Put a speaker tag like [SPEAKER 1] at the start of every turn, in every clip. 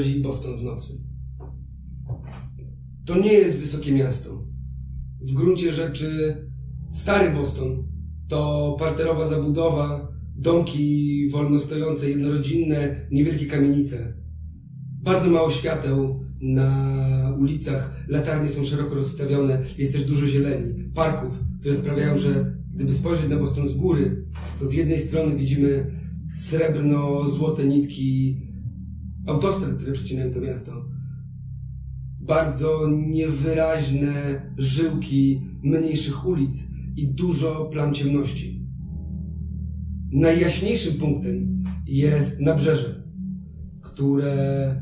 [SPEAKER 1] wyobrazili Boston w nocy. To nie jest wysokie miasto. W gruncie rzeczy stary Boston to parterowa zabudowa, domki wolno stojące, jednorodzinne, niewielkie kamienice. Bardzo mało świateł na ulicach, latarnie są szeroko rozstawione, jest też dużo zieleni, parków, które sprawiają, że gdyby spojrzeć na Boston z góry, to z jednej strony widzimy srebrno-złote nitki autostrad, które przecinają to miasto. Bardzo niewyraźne żyłki mniejszych ulic i dużo plam ciemności. Najjaśniejszym punktem jest nabrzeże, które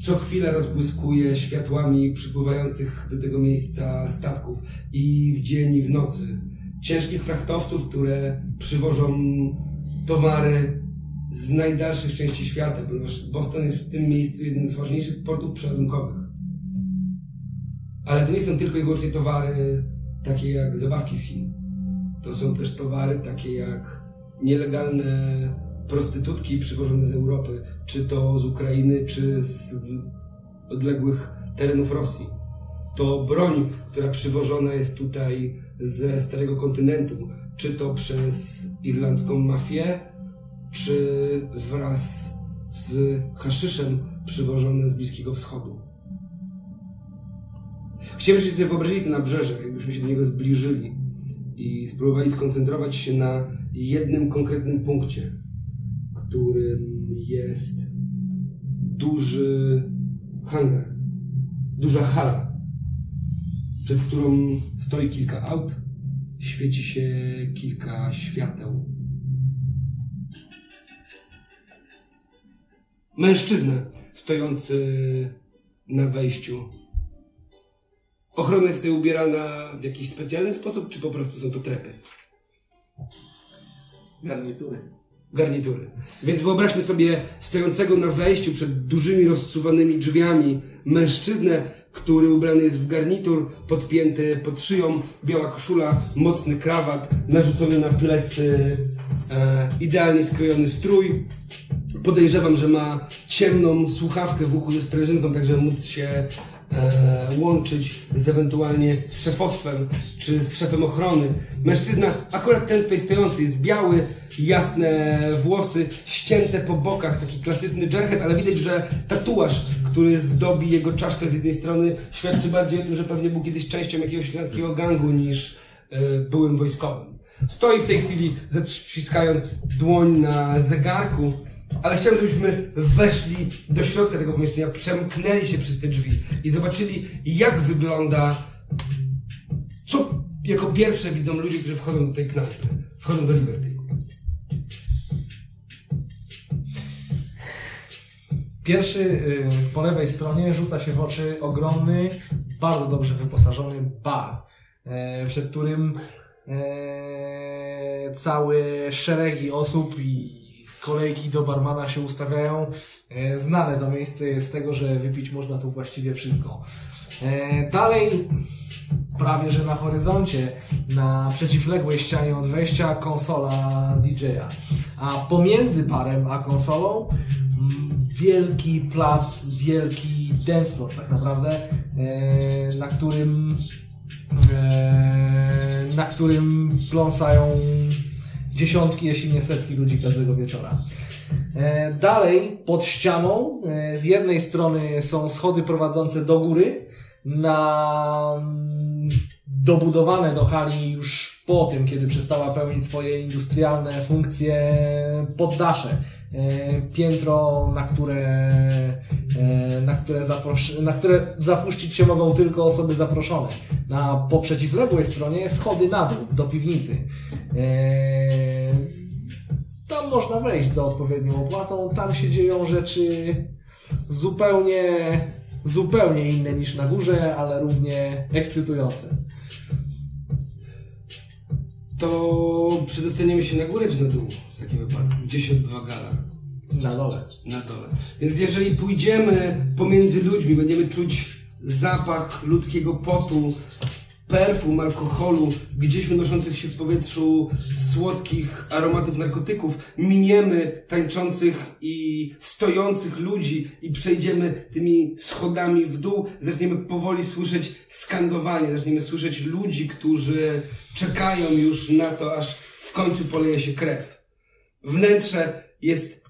[SPEAKER 1] co chwilę rozbłyskuje światłami przypływających do tego miejsca statków i w dzień i w nocy. Ciężkich frachtowców, które przywożą towary z najdalszych części świata, ponieważ Boston jest w tym miejscu jednym z ważniejszych portów przeładunkowych. Ale to nie są tylko i wyłącznie towary takie jak zabawki z Chin. To są też towary takie jak nielegalne prostytutki przywożone z Europy, czy to z Ukrainy, czy z odległych terenów Rosji. To broń, która przywożona jest tutaj ze Starego Kontynentu, czy to przez irlandzką mafię, czy wraz z haszyszem przywożone z Bliskiego Wschodu. Chciałbym, żebyście sobie wyobrazili to nabrzeże, jakbyśmy się do niego zbliżyli i spróbowali skoncentrować się na jednym konkretnym punkcie, którym jest duży hangar, duża hala, przed którą stoi kilka aut, świeci się kilka świateł. Mężczyzna stojący na wejściu. Ochrona jest tutaj ubierana w jakiś specjalny sposób, czy po prostu są to trepy?
[SPEAKER 2] Garnitury.
[SPEAKER 1] garnitury. Więc wyobraźmy sobie stojącego na wejściu przed dużymi rozsuwanymi drzwiami mężczyznę, który ubrany jest w garnitur, podpięty pod szyją, biała koszula, mocny krawat, narzucony na plecy, e, idealnie skrojony strój. Podejrzewam, że ma ciemną słuchawkę w uchu ze sprężynką, tak żeby móc się e, łączyć z ewentualnie z szefostwem czy z szefem ochrony. Mężczyzna, akurat ten tutaj stojący, jest biały, jasne włosy, ścięte po bokach, taki klasyczny jerhead, ale widać, że tatuaż, który zdobi jego czaszkę z jednej strony, świadczy bardziej o tym, że pewnie był kiedyś częścią jakiegoś śląskiego gangu niż e, byłym wojskowym. Stoi w tej chwili, zaciskając dłoń na zegarku, ale chciałbym, żebyśmy weszli do środka tego pomieszczenia, przemknęli się przez te drzwi i zobaczyli, jak wygląda, co jako pierwsze widzą ludzie, którzy wchodzą do tej knajpy, wchodzą do Liberty.
[SPEAKER 3] Pierwszy y, po lewej stronie rzuca się w oczy ogromny, bardzo dobrze wyposażony bar, e, przed którym e, całe szeregi osób i kolejki do barmana się ustawiają. E, Znane to miejsce jest z tego, że wypić można tu właściwie wszystko. E, Dalej, prawie że na horyzoncie, na przeciwległej ścianie od wejścia konsola DJ-a. A pomiędzy barem a konsolą mm, wielki plac, wielki dance floor tak naprawdę, na którym na którym pląsają dziesiątki, jeśli nie setki ludzi każdego wieczora. E, Dalej, pod ścianą, e, z jednej strony są schody prowadzące do góry, na mm, dobudowane do hali już po tym, kiedy przestała pełnić swoje industrialne funkcje poddasze. E, Piętro, na które, e, na które, na które zapuścić się mogą tylko osoby zaproszone. Na po przeciwległej stronie schody na dół, do piwnicy. E, Tam można wejść za odpowiednią opłatą, tam się dzieją rzeczy zupełnie, zupełnie inne niż na górze, ale równie ekscytujące.
[SPEAKER 1] To przedostaniemy się na górę czy na dół w takim wypadku? Gdzie się odbywa gala?
[SPEAKER 3] Na dole.
[SPEAKER 1] Na dole. Więc jeżeli pójdziemy pomiędzy ludźmi, będziemy czuć zapach ludzkiego potu, perfum, alkoholu, gdzieś unoszących się w powietrzu słodkich aromatów narkotyków, miniemy tańczących i stojących ludzi i przejdziemy tymi schodami w dół, zaczniemy powoli słyszeć skandowanie, zaczniemy słyszeć ludzi, którzy czekają już na to, aż w końcu poleje się krew. Wnętrze jest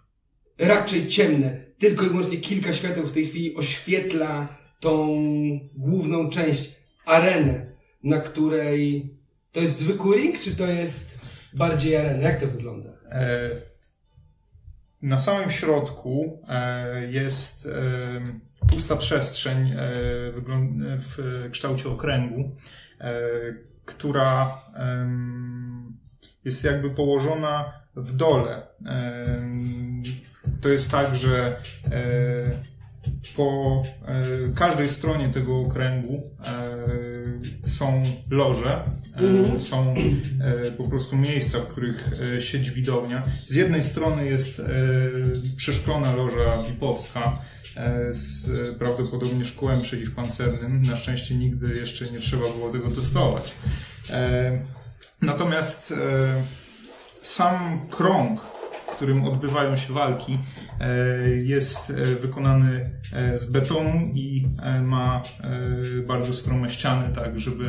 [SPEAKER 1] raczej ciemne. Tylko i wyłącznie kilka świateł w tej chwili oświetla tą główną część, arenę, na której to jest zwykły ring, czy to jest bardziej arena? Jak to wygląda? E,
[SPEAKER 2] na samym środku e, jest e, pusta przestrzeń w kształcie okręgu, która jest jakby położona w dole. To jest tak, że po e, każdej stronie tego okręgu e, są loże, mm. są po prostu miejsca, w których siedzi widownia. Z jednej strony jest przeszklona loża Pipowska, z prawdopodobnie szkłem przeciwpancernym. Na szczęście nigdy jeszcze nie trzeba było tego testować. Natomiast sam krąg, w którym odbywają się walki, e, jest e, wykonany e, z betonu i ma bardzo strome ściany, tak żeby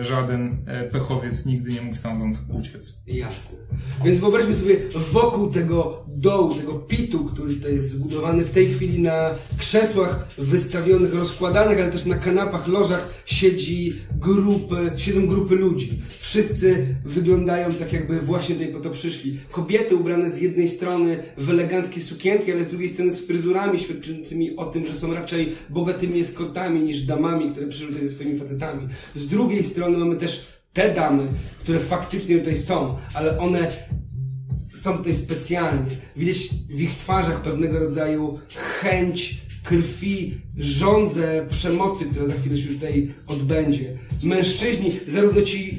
[SPEAKER 2] żaden pechowiec nigdy nie mógł stamtąd uciec.
[SPEAKER 1] Jasne. Więc wyobraźmy sobie wokół tego dołu, tego pitu, który tutaj jest zbudowany w tej chwili na krzesłach wystawionych, rozkładanych, ale też na kanapach, lożach siedzi grupy, siedzą grupy ludzi. Wszyscy wyglądają tak jakby właśnie tutaj po to przyszli. Kobiety ubrane z jednej strony w eleganckie sukienki, ale z drugiej strony z fryzurami świadczącymi o tym, że są raczej bogatymi eskortami niż damami, które przyszły ze swoimi facetami. Z drugiej strony mamy też te damy, które faktycznie tutaj są, ale one są tutaj specjalnie. Widać w ich twarzach pewnego rodzaju chęć krwi, żądzę przemocy, która za chwilę się tutaj odbędzie. Mężczyźni, zarówno ci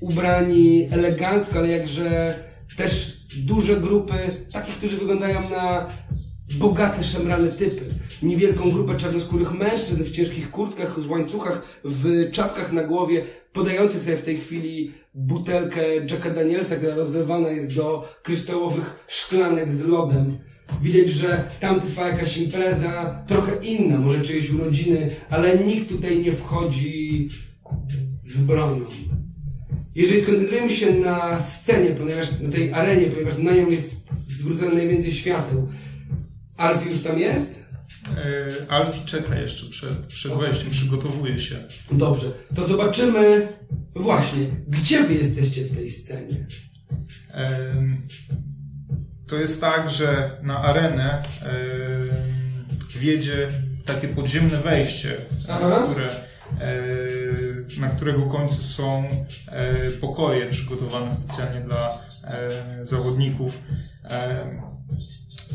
[SPEAKER 1] ubrani elegancko, ale jakże też duże grupy takich, którzy wyglądają na bogate, szemrane typy. Niewielką grupę czarnoskórych mężczyzn w ciężkich kurtkach, w łańcuchach, w czapkach na głowie, podających sobie w tej chwili butelkę Jacka Danielsa, która rozlewana jest do kryształowych szklanek z lodem. Widać, że tam trwa jakaś impreza, trochę inna, może czyjeś urodziny, ale nikt tutaj nie wchodzi z bronią. Jeżeli skoncentrujemy się na scenie, ponieważ na tej arenie, ponieważ na nią jest zwrócone najwięcej świateł, Alfie już tam jest?
[SPEAKER 2] E, Alfie czeka jeszcze przed, przed wejściem, przygotowuje się.
[SPEAKER 1] Dobrze, to zobaczymy właśnie, gdzie wy jesteście w tej scenie?
[SPEAKER 2] To jest tak, że na arenę wiedzie takie podziemne wejście, Aha. które e, na którego końcu są e, pokoje przygotowane specjalnie dla zawodników.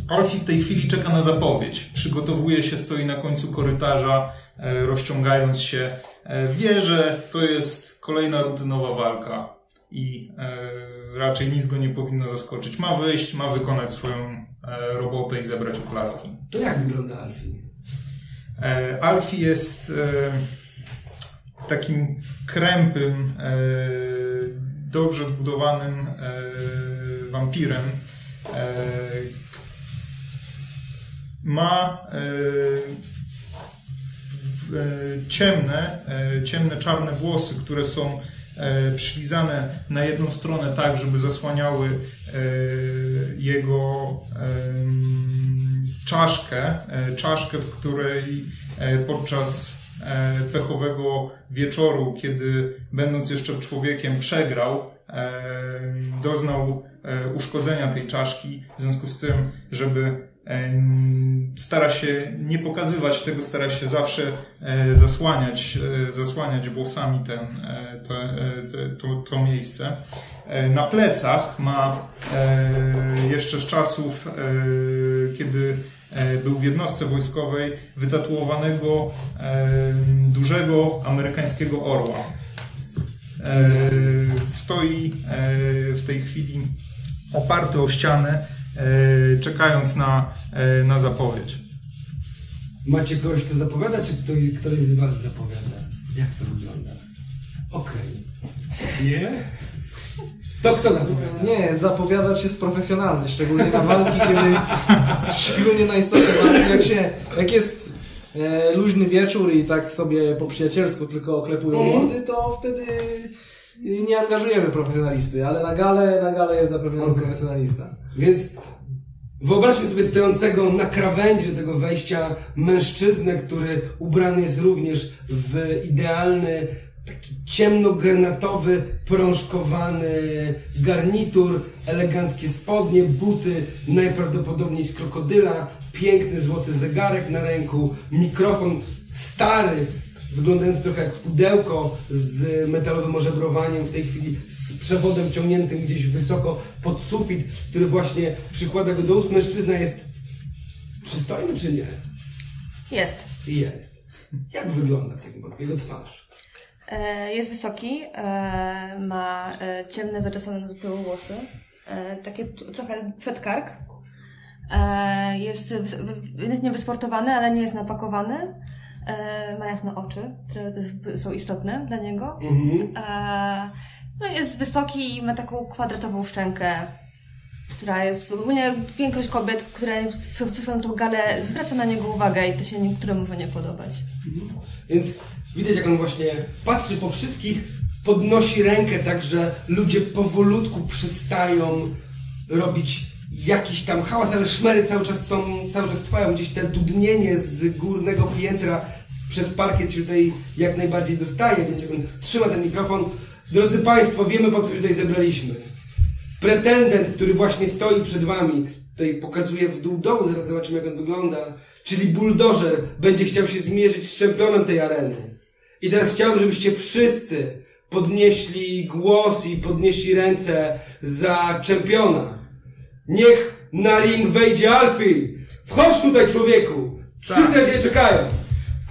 [SPEAKER 2] Alfie w tej chwili czeka na zapowiedź. Przygotowuje się, stoi na końcu korytarza, e, rozciągając się. E, wie, że to jest kolejna rutynowa walka i e, raczej nic go nie powinno zaskoczyć. Ma wyjść, ma wykonać swoją robotę i zebrać oklaski.
[SPEAKER 1] To jak wygląda Alfie?
[SPEAKER 2] Alfie jest takim krępym, dobrze zbudowanym wampirem, ma e, e, ciemne, e, ciemne, czarne włosy, które są przylizane na jedną stronę tak, żeby zasłaniały jego czaszkę, czaszkę, w której podczas pechowego wieczoru, kiedy będąc jeszcze człowiekiem przegrał, doznał uszkodzenia tej czaszki, w związku z tym, żeby stara się nie pokazywać tego, stara się zawsze e, zasłaniać, e, zasłaniać włosami ten, e, to, to miejsce. Na plecach ma jeszcze z czasów, kiedy był w jednostce wojskowej, wytatuowanego dużego amerykańskiego orła. Stoi w tej chwili oparty o ścianę, E, czekając na, e, na zapowiedź.
[SPEAKER 1] Macie kogoś, kto zapowiada, czy ktoś, z Was zapowiada? Jak to wygląda? Okej. Nie? To kto zapowiada?
[SPEAKER 3] Nie, zapowiadać jest profesjonalny, szczególnie na walki, kiedy. szczególnie na istotne walki. Jak, się, jak jest e, luźny wieczór i tak sobie po przyjacielsku tylko oklepują
[SPEAKER 1] Mhm.
[SPEAKER 3] mordy, to wtedy nie angażujemy profesjonalisty, ale na galę, na galę jest zapewniony
[SPEAKER 1] Okej.
[SPEAKER 3] profesjonalista.
[SPEAKER 1] Więc wyobraźmy sobie stojącego na krawędzi tego wejścia mężczyznę, który ubrany jest również w idealny, taki ciemnogranatowy, prążkowany garnitur, eleganckie spodnie, buty, najprawdopodobniej z krokodyla, piękny złoty zegarek na ręku, mikrofon stary, wyglądający trochę jak pudełko z metalowym ożebrowaniem, w tej chwili z przewodem ciągniętym gdzieś wysoko pod sufit, który właśnie przykłada go do ust. Mężczyzna jest przystojny czy nie?
[SPEAKER 4] Jest.
[SPEAKER 1] Jest. Jak wygląda w takim jego twarz?
[SPEAKER 4] E, Jest wysoki, e, ma e, ciemne, zaczesane do tyłu włosy, takie trochę przedkark. Jest ewidentnie wysportowany, ale nie jest napakowany. Ma jasne oczy, które są istotne dla niego.
[SPEAKER 1] Mhm.
[SPEAKER 4] No jest wysoki i ma taką kwadratową szczękę, która jest ogólnie większość kobiet, które przy- przyszły na tą galę, zwraca na niego uwagę i to się niektórym może nie podobać.
[SPEAKER 1] Więc widać, jak on właśnie patrzy po wszystkich, podnosi rękę, tak że ludzie powolutku przestają robić jakiś tam hałas, ale szmery cały czas są, cały czas trwają. Gdzieś te dudnienie z górnego piętra przez parkiet się tutaj jak najbardziej dostaje, jak on trzyma ten mikrofon. Drodzy Państwo, wiemy po co się tutaj zebraliśmy. Pretendent, który właśnie stoi przed wami, tutaj pokazuje w dół dołu, zaraz zobaczymy jak on wygląda, czyli buldożer będzie chciał się zmierzyć z czempionem tej areny. I teraz chciałbym, żebyście wszyscy podnieśli głos i podnieśli ręce za czempiona. Niech na ring wejdzie Alfie! Wchodź tutaj człowieku! Wszyscy
[SPEAKER 2] Tak.
[SPEAKER 1] ciebie czekają!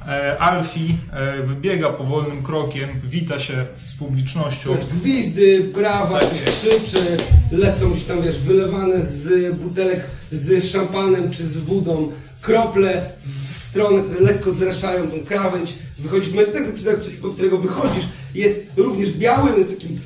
[SPEAKER 2] E, Alfie e, wybiega powolnym krokiem, wita się z publicznością.
[SPEAKER 1] Gwizdy, brawa,
[SPEAKER 2] Tak
[SPEAKER 1] krzyczy, lecą gdzieś tam, wiesz, wylewane z butelek z szampanem czy z wodą, krople w stronę, które lekko zraszają tą krawędź. Wychodzisz, mężczyzna, przeciwko którego wychodzisz, jest również biały, jest takim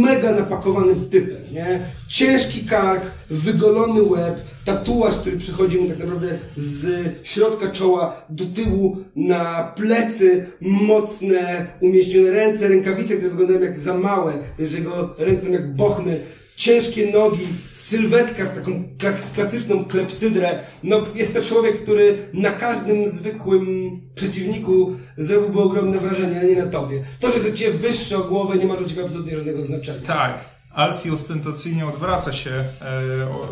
[SPEAKER 1] mega napakowanym typem, nie? Ciężki kark, wygolony łeb, tatuaż, który przychodzi mu tak naprawdę z środka czoła do tyłu na plecy, mocne, umieśnione ręce, rękawice, które wyglądają jak za małe, że jego ręce są jak bochny, ciężkie nogi, sylwetka w taką kla- klasyczną klepsydrę. No, jest to człowiek, który na każdym zwykłym przeciwniku zrobiłby ogromne wrażenie, ale nie na tobie. To, że jest do ciebie wyższy o głowę, nie ma dla ciebie absolutnie żadnego znaczenia.
[SPEAKER 2] Tak, Alfie ostentacyjnie odwraca się e, o,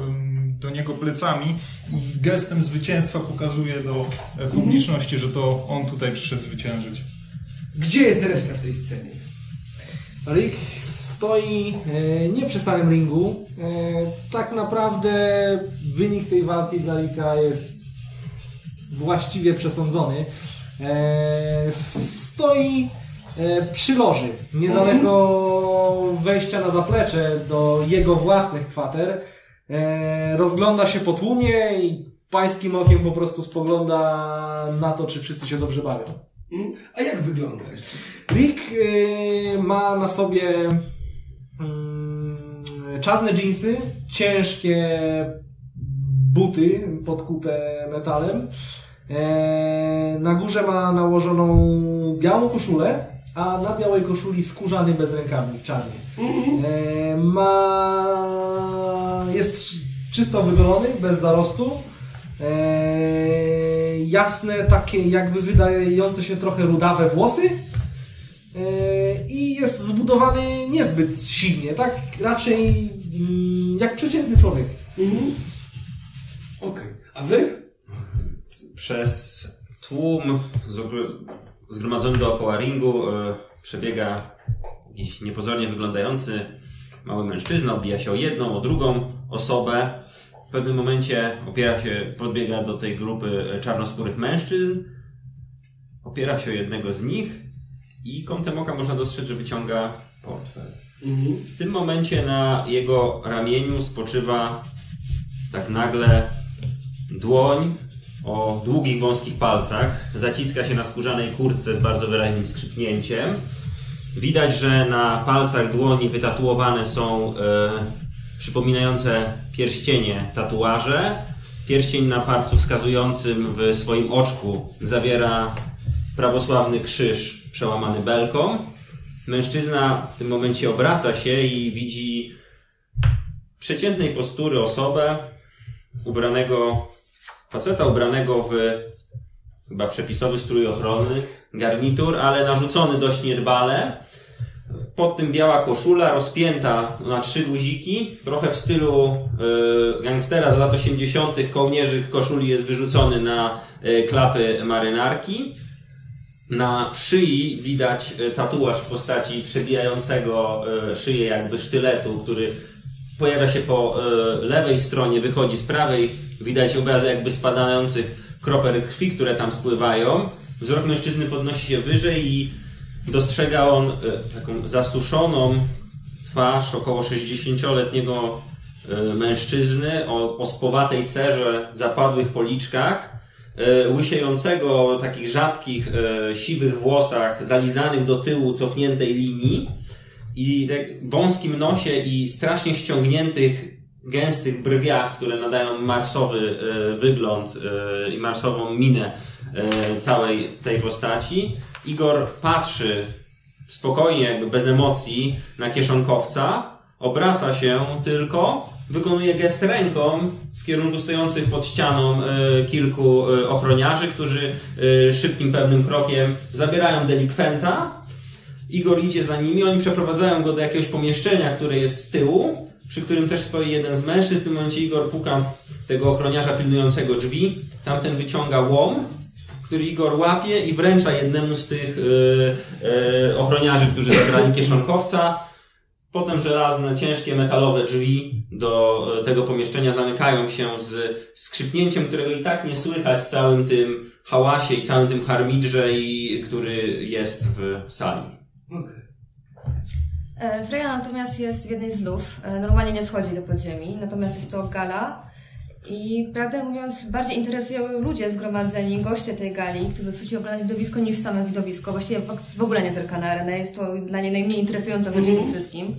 [SPEAKER 2] do niego plecami i gestem zwycięstwa pokazuje do e, publiczności, że to on tutaj przyszedł zwyciężyć.
[SPEAKER 1] Gdzie jest reszta w tej scenie?
[SPEAKER 3] Rick stoi e, nie przy samym ringu. E, tak naprawdę wynik tej walki dla Ricka jest właściwie przesądzony. E, stoi przy loży, niedaleko wejścia na zaplecze do jego własnych kwater. Rozgląda się po tłumie i pańskim okiem po prostu spogląda na to, czy wszyscy się dobrze bawią.
[SPEAKER 1] Mm? A jak wygląda?
[SPEAKER 3] Rick ma na sobie czarne dżinsy, ciężkie buty podkute metalem. E, na górze ma nałożoną białą koszulę, a na białej koszuli skórzany bezrękawnik czarny. E, ma... Jest czysto wygolony, bez zarostu. E, jasne, takie jakby wydające się trochę rudawe włosy. E, I jest zbudowany niezbyt silnie, tak raczej mm, jak przeciętny człowiek.
[SPEAKER 1] Mhm. Okej. A wy?
[SPEAKER 5] Przez tłum zgromadzony dookoła ringu e, przebiega jakiś niepozornie wyglądający mały mężczyzna, obija się o jedną, o drugą osobę. W pewnym momencie opiera się, podbiega do tej grupy czarnoskórych mężczyzn, opiera się o jednego z nich i kątem oka można dostrzec, że wyciąga portfel.
[SPEAKER 1] Mhm.
[SPEAKER 5] W tym momencie na jego ramieniu spoczywa tak nagle dłoń o długich, wąskich palcach. Zaciska się na skórzanej kurtce z bardzo wyraźnym skrzypnięciem. Widać, że na palcach dłoni wytatuowane są e, przypominające pierścienie tatuaże. Pierścień na palcu wskazującym w swoim oczku zawiera prawosławny krzyż przełamany belką. Mężczyzna w tym momencie obraca się i widzi przeciętnej postury osobę ubranego, faceta ubranego w chyba przepisowy strój ochrony, garnitur, ale narzucony dość niedbale. Pod tym biała koszula, rozpięta na trzy guziki, trochę w stylu y, gangstera z lat 80. kołnierzyk koszuli jest wyrzucony na y, klapy marynarki. Na szyi widać y, tatuaż w postaci przebijającego y, szyję jakby sztyletu, który pojawia się po y, lewej stronie, wychodzi z prawej. Widać obrazy jakby spadających kropel krwi, które tam spływają. Wzrok mężczyzny podnosi się wyżej i dostrzega on taką zasuszoną twarz około 60-letniego y, mężczyzny o, spowatej cerze, zapadłych policzkach, łysiejącego o takich rzadkich, y, siwych włosach, zalizanych do tyłu, cofniętej linii i tak wąskim nosie i strasznie ściągniętych, gęstych brwiach, które nadają marsowy e, wygląd e, i marsową minę e, całej tej postaci. Igor patrzy spokojnie, jakby bez emocji na kieszonkowca, obraca się tylko, wykonuje gest ręką w kierunku stojących pod ścianą e, kilku e, ochroniarzy, którzy e, szybkim, pewnym krokiem zabierają delikwenta Igor idzie za nimi, oni przeprowadzają go do jakiegoś pomieszczenia, które jest z tyłu, przy którym też stoi jeden z mężczyzn. W tym momencie Igor puka tego ochroniarza pilnującego drzwi. Tamten wyciąga łom, który Igor łapie i wręcza jednemu z tych ochroniarzy, którzy zabrali kieszonkowca. Potem żelazne, ciężkie, metalowe drzwi do e, tego pomieszczenia zamykają się z skrzypnięciem, którego i tak nie słychać w całym tym hałasie i całym tym harmidrze, i, który jest w sali.
[SPEAKER 1] Okej.
[SPEAKER 4] E, Freya natomiast jest w jednej z luf. E, Normalnie nie schodzi do podziemi, natomiast jest to gala. I prawdę mówiąc, bardziej interesują ją ludzie zgromadzeni, goście tej gali, którzy przyszli oglądać widowisko niż same widowisko. Właściwie w- ogóle nie zerka na arenę, jest to dla niej najmniej interesująca rzecz w tym wszystkim.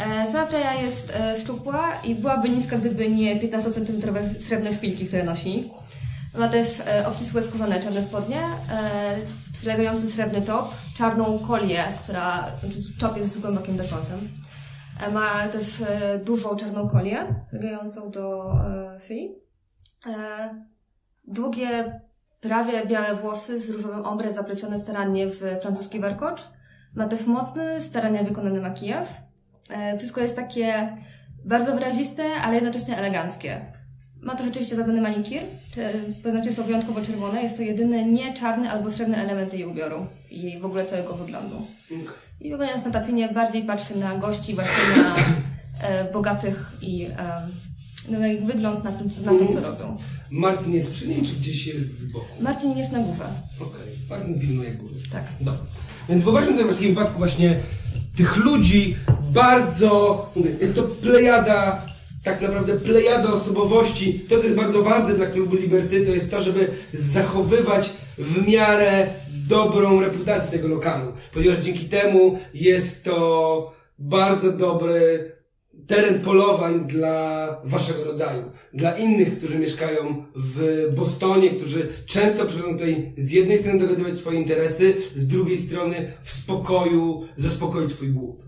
[SPEAKER 4] E, Sama Freya jest e, szczupła i byłaby niska, gdyby nie 15-centymetrowe srebrne szpilki, które nosi. Ma też e, obcisłe skórzane czarne spodnie, e, przylegający srebrny top, czarną kolię, która, znaczy top jest z głębokim dekoltem. Ma też e, dużą czarną kolię, przylegającą do e, szyi. E, długie, prawie białe włosy z różowym ombre zaplecione starannie w francuski warkocz. Ma też mocny, starannie wykonany makijaż. Wszystko jest takie bardzo wyraziste, ale jednocześnie eleganckie. Ma to rzeczywiście zrobiony manikir, to znaczy są wyjątkowo czerwone. Jest to jedyny nie czarny albo srebrny element jej ubioru i w ogóle całego wyglądu. I wygląda ostentacyjnie bardziej patrzy na gości, właśnie na e, bogatych i e, no, na ich wygląd, na tym, co, na tym, co robią.
[SPEAKER 1] Martin jest przy niej, czy gdzieś jest z boku?
[SPEAKER 4] Martin jest na górze.
[SPEAKER 1] Okej, Martin pilnuje góry.
[SPEAKER 4] Tak.
[SPEAKER 1] Dobra. Więc wyobraźmy sobie w takim wypadku właśnie tych ludzi bardzo, mówię, jest to plejada, tak naprawdę plejada osobowości. To, co jest bardzo ważne dla klubu Liberty, to jest to, żeby zachowywać w miarę dobrą reputację tego lokalu. Ponieważ dzięki temu jest to bardzo dobry teren polowań dla waszego rodzaju. Dla innych, którzy mieszkają w Bostonie, którzy często przychodzą tutaj z jednej strony dogadywać swoje interesy, z drugiej strony w spokoju zaspokoić swój głód.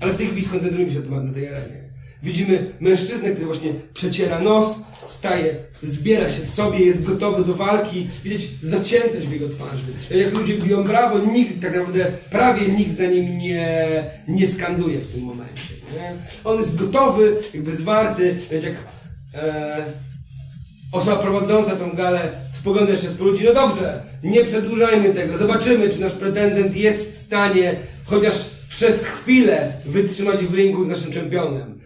[SPEAKER 1] Ale w tej chwili skoncentrujmy się na tej arenie. Widzimy mężczyznę, który właśnie przeciera nos, staje, zbiera się w sobie, jest gotowy do walki. Widać zaciętość w jego twarzy. Jak ludzie biją brawo, nikt tak naprawdę, prawie nikt za nim nie, nie skanduje w tym momencie. Nie? On jest gotowy, jakby zwarty, więc jak e, osoba prowadząca tą galę spogląda się z ludzi, no dobrze, nie przedłużajmy tego, zobaczymy, czy nasz pretendent jest w stanie chociaż przez chwilę wytrzymać w ringu z naszym czempionem.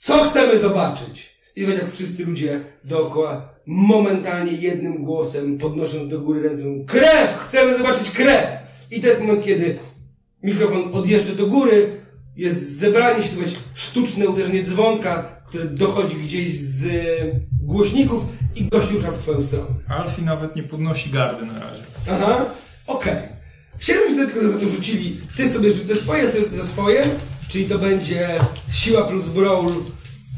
[SPEAKER 1] Co chcemy zobaczyć? I tak jak wszyscy ludzie dookoła momentalnie jednym głosem podnoszą do góry ręce mówią, krew! Chcemy zobaczyć krew! I to jest moment, kiedy mikrofon odjeżdża do góry, jest zebranie się, sztuczne uderzenie dzwonka, które dochodzi gdzieś z głośników i gość rusza w twoją stronę.
[SPEAKER 2] Alfie nawet nie podnosi gardy na razie.
[SPEAKER 1] Aha, okej. Chciałbym sobie tylko za to rzucili, ty sobie rzucę swoje, ja sobie rzucę swoje, czyli to będzie siła plus brawl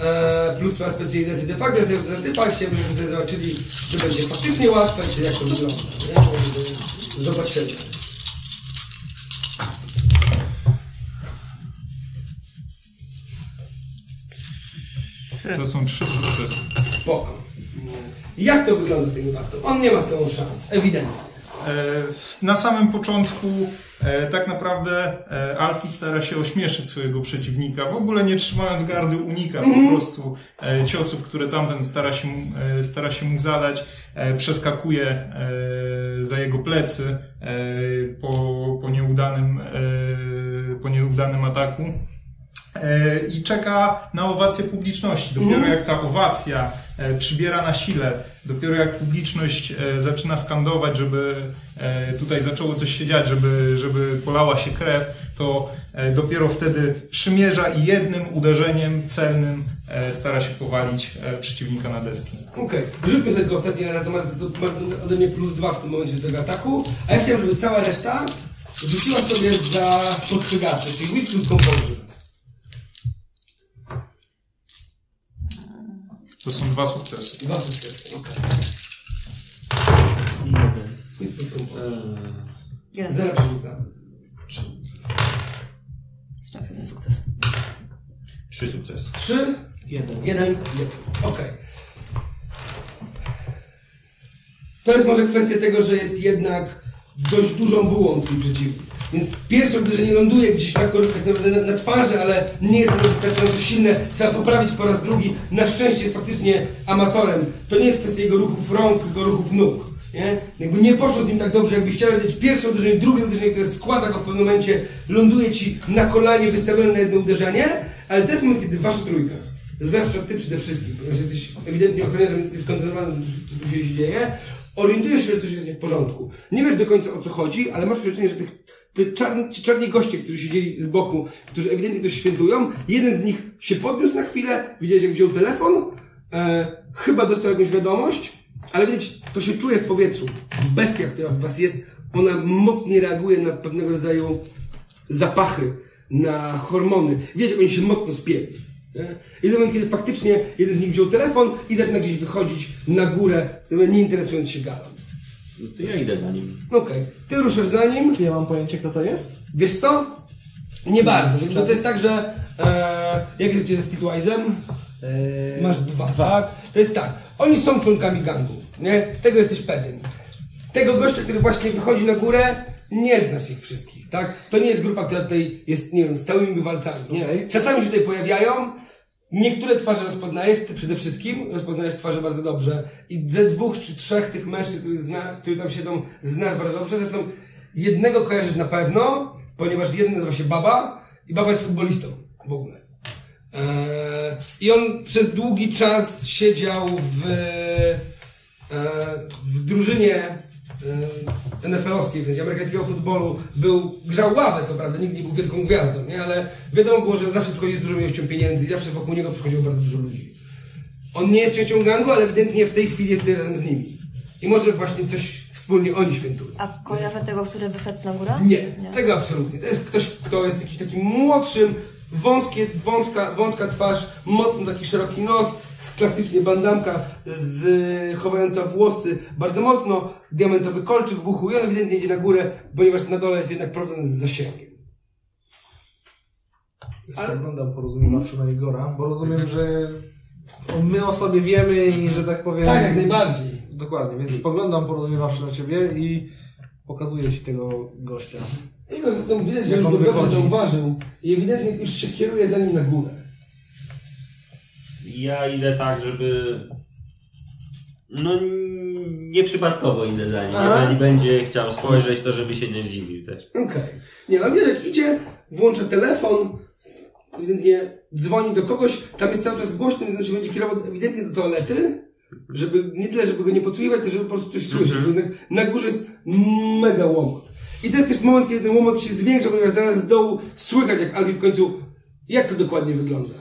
[SPEAKER 1] e, plus twoja specjalizacja. De facto ja sobie typa, chciałbym, żebyśmy sobie zobaczyli, czy będzie faktycznie łatwe, czy jak to wygląda. Nie? Zobaczymy.
[SPEAKER 2] To są trzy sukcesy.
[SPEAKER 1] Spoko. Jak to wygląda w tym wypadku? On nie ma z tobą szans, ewidentnie.
[SPEAKER 2] E, Na samym początku e, tak naprawdę e, Alfie stara się ośmieszyć swojego przeciwnika, w ogóle nie trzymając gardy unika po prostu e, ciosów, które tamten stara się, mu- stara się mu zadać, przeskakuje za jego plecy po, po, nieudanym, po nieudanym ataku. E, i czeka na owację publiczności. Dopiero jak ta owacja e, przybiera na sile, dopiero jak publiczność e, zaczyna skandować, żeby tutaj zaczęło coś się dziać, żeby, żeby polała się krew, to dopiero wtedy przymierza i jednym uderzeniem celnym stara się powalić przeciwnika na deski.
[SPEAKER 1] Okej, rzućmy sobie tego ostatniego, natomiast to masz ode mnie plus dwa w tym momencie do tego ataku, a ja chciałem, żeby cała reszta rzuciła sobie za spostrzegawcze, czyli wit plus composure.
[SPEAKER 2] To są dwa sukcesy.
[SPEAKER 1] Dwa sukcesy, okej.
[SPEAKER 3] I jeden.
[SPEAKER 4] Jeden
[SPEAKER 1] Zero
[SPEAKER 4] sukces.
[SPEAKER 1] rzuca.
[SPEAKER 4] Jeszcze jeden sukces.
[SPEAKER 5] Trzy sukcesy.
[SPEAKER 1] Trzy,
[SPEAKER 3] Jeden.
[SPEAKER 1] jeden, jeden. Okej. To jest może kwestia tego, że jest jednak dość dużą bułą twój przeciwnik. Więc pierwsze uderzenie ląduje gdzieś tak naprawdę na, na twarzy, ale nie jest ono wystarczająco silne. Trzeba poprawić po raz drugi. Na szczęście jest faktycznie amatorem. To nie jest kwestia jego ruchów rąk, tylko ruchów nóg. Nie? Jakby nie poszło z nim tak dobrze, jakbyś chciał wiedzieć pierwsze uderzenie, drugie uderzenie, które składa go w pewnym momencie, ląduje ci na kolanie wystawione na jedno uderzenie, ale to jest moment, kiedy wasza trójka, zwłaszcza ty przede wszystkim, ponieważ jesteś ewidentnie ochroniarzem, jesteś skoncentrowany, co tu się dzieje, orientujesz się, że coś jest nie w porządku. Nie wiesz do końca o co chodzi, ale masz wrażenie, że tych, te czarni, ci czarni goście, którzy siedzieli z boku, którzy ewidentnie coś świętują, jeden z nich się podniósł na chwilę, widziałeś jak wziął telefon, e, chyba dostał jakąś wiadomość, ale widać, to się czuje w powietrzu. Bestia, która w was jest, ona mocniej reaguje na pewnego rodzaju zapachy, na hormony. Widać, jak oni się mocno spieli. I moment, kiedy faktycznie jeden z nich wziął telefon i zaczyna gdzieś wychodzić na górę, nie interesując się galą.
[SPEAKER 5] No to ja idę za nim.
[SPEAKER 1] Okej, ty ruszasz za nim.
[SPEAKER 3] Czy ja mam pojęcie, kto to jest?
[SPEAKER 1] Wiesz co? Nie bardzo. Jakby to jest tak, że e, jak jest ze Streetwise'em?
[SPEAKER 3] Eee,
[SPEAKER 1] Masz dwa, tak? To jest tak. Oni są członkami gangu, nie? Tego jesteś pewien. Tego gościa, który właśnie wychodzi na górę, nie znasz ich wszystkich, tak? To nie jest grupa, która tutaj jest, nie wiem, stałymi bywalcami, nie?
[SPEAKER 3] Okej.
[SPEAKER 1] Czasami się tutaj pojawiają, niektóre twarze rozpoznajesz, ty przede wszystkim rozpoznajesz twarze bardzo dobrze i ze dwóch czy trzech tych mężczyzn, których, zna, którzy tam siedzą, znasz bardzo dobrze. Zresztą jednego kojarzysz na pewno, ponieważ jeden nazywa się Baba i Baba jest futbolistą w ogóle. Eee, I on przez długi czas siedział w, e, w drużynie NFL-owskiej, w sensie amerykańskiego futbolu. Był, grzał ławę, co prawda, nigdy nie był wielką gwiazdą, nie? ale wiadomo było, że zawsze przychodzi z dużą ilością pieniędzy i zawsze wokół niego przychodziło bardzo dużo ludzi. On nie jest częścią gangu, ale ewidentnie w tej chwili jest razem z nimi. I może właśnie coś wspólnie oni świętują.
[SPEAKER 4] A kojarzę tego, który wyszedł na górę?
[SPEAKER 1] Nie, tego absolutnie. To jest ktoś, kto jest jakiś taki młodszym, wąskie, wąska, wąska twarz, mocno taki szeroki nos, klasycznie bandamka z, chowająca włosy, bardzo mocno, diamentowy kolczyk w uchu i on ewidentnie idzie na górę, ponieważ na dole jest jednak problem z zasięgiem. Ale-
[SPEAKER 3] Spoglądam porozumiewawczo na Igora, bo rozumiem, że my o sobie wiemy i że tak powiem...
[SPEAKER 1] Tak, jak najbardziej.
[SPEAKER 3] Dokładnie, więc spoglądam porozumiewawczo na ciebie i pokazuję ci tego gościa.
[SPEAKER 1] Jego zresztą widać, że już go dobrze zauważył i ewidentnie już się kieruje za nim na górę.
[SPEAKER 5] Ja idę tak, żeby... No nieprzypadkowo idę za nim.
[SPEAKER 1] Aha.
[SPEAKER 5] Jeżeli będzie chciał spojrzeć, to żeby się nie zdziwił też.
[SPEAKER 1] Okej. Nie, ale wiesz, jak idzie, włącza telefon, ewidentnie dzwoni do kogoś, tam jest cały czas głośno, więc się będzie kierował ewidentnie do toalety, żeby, nie tyle, żeby go nie podsłuchiwać, tylko żeby po prostu coś słyszeć, bo jednak na górze jest mega łomot. I to jest też moment, kiedy ten łomot się zwiększa, ponieważ zaraz z dołu słychać, jak Alfie w końcu, jak to dokładnie wygląda.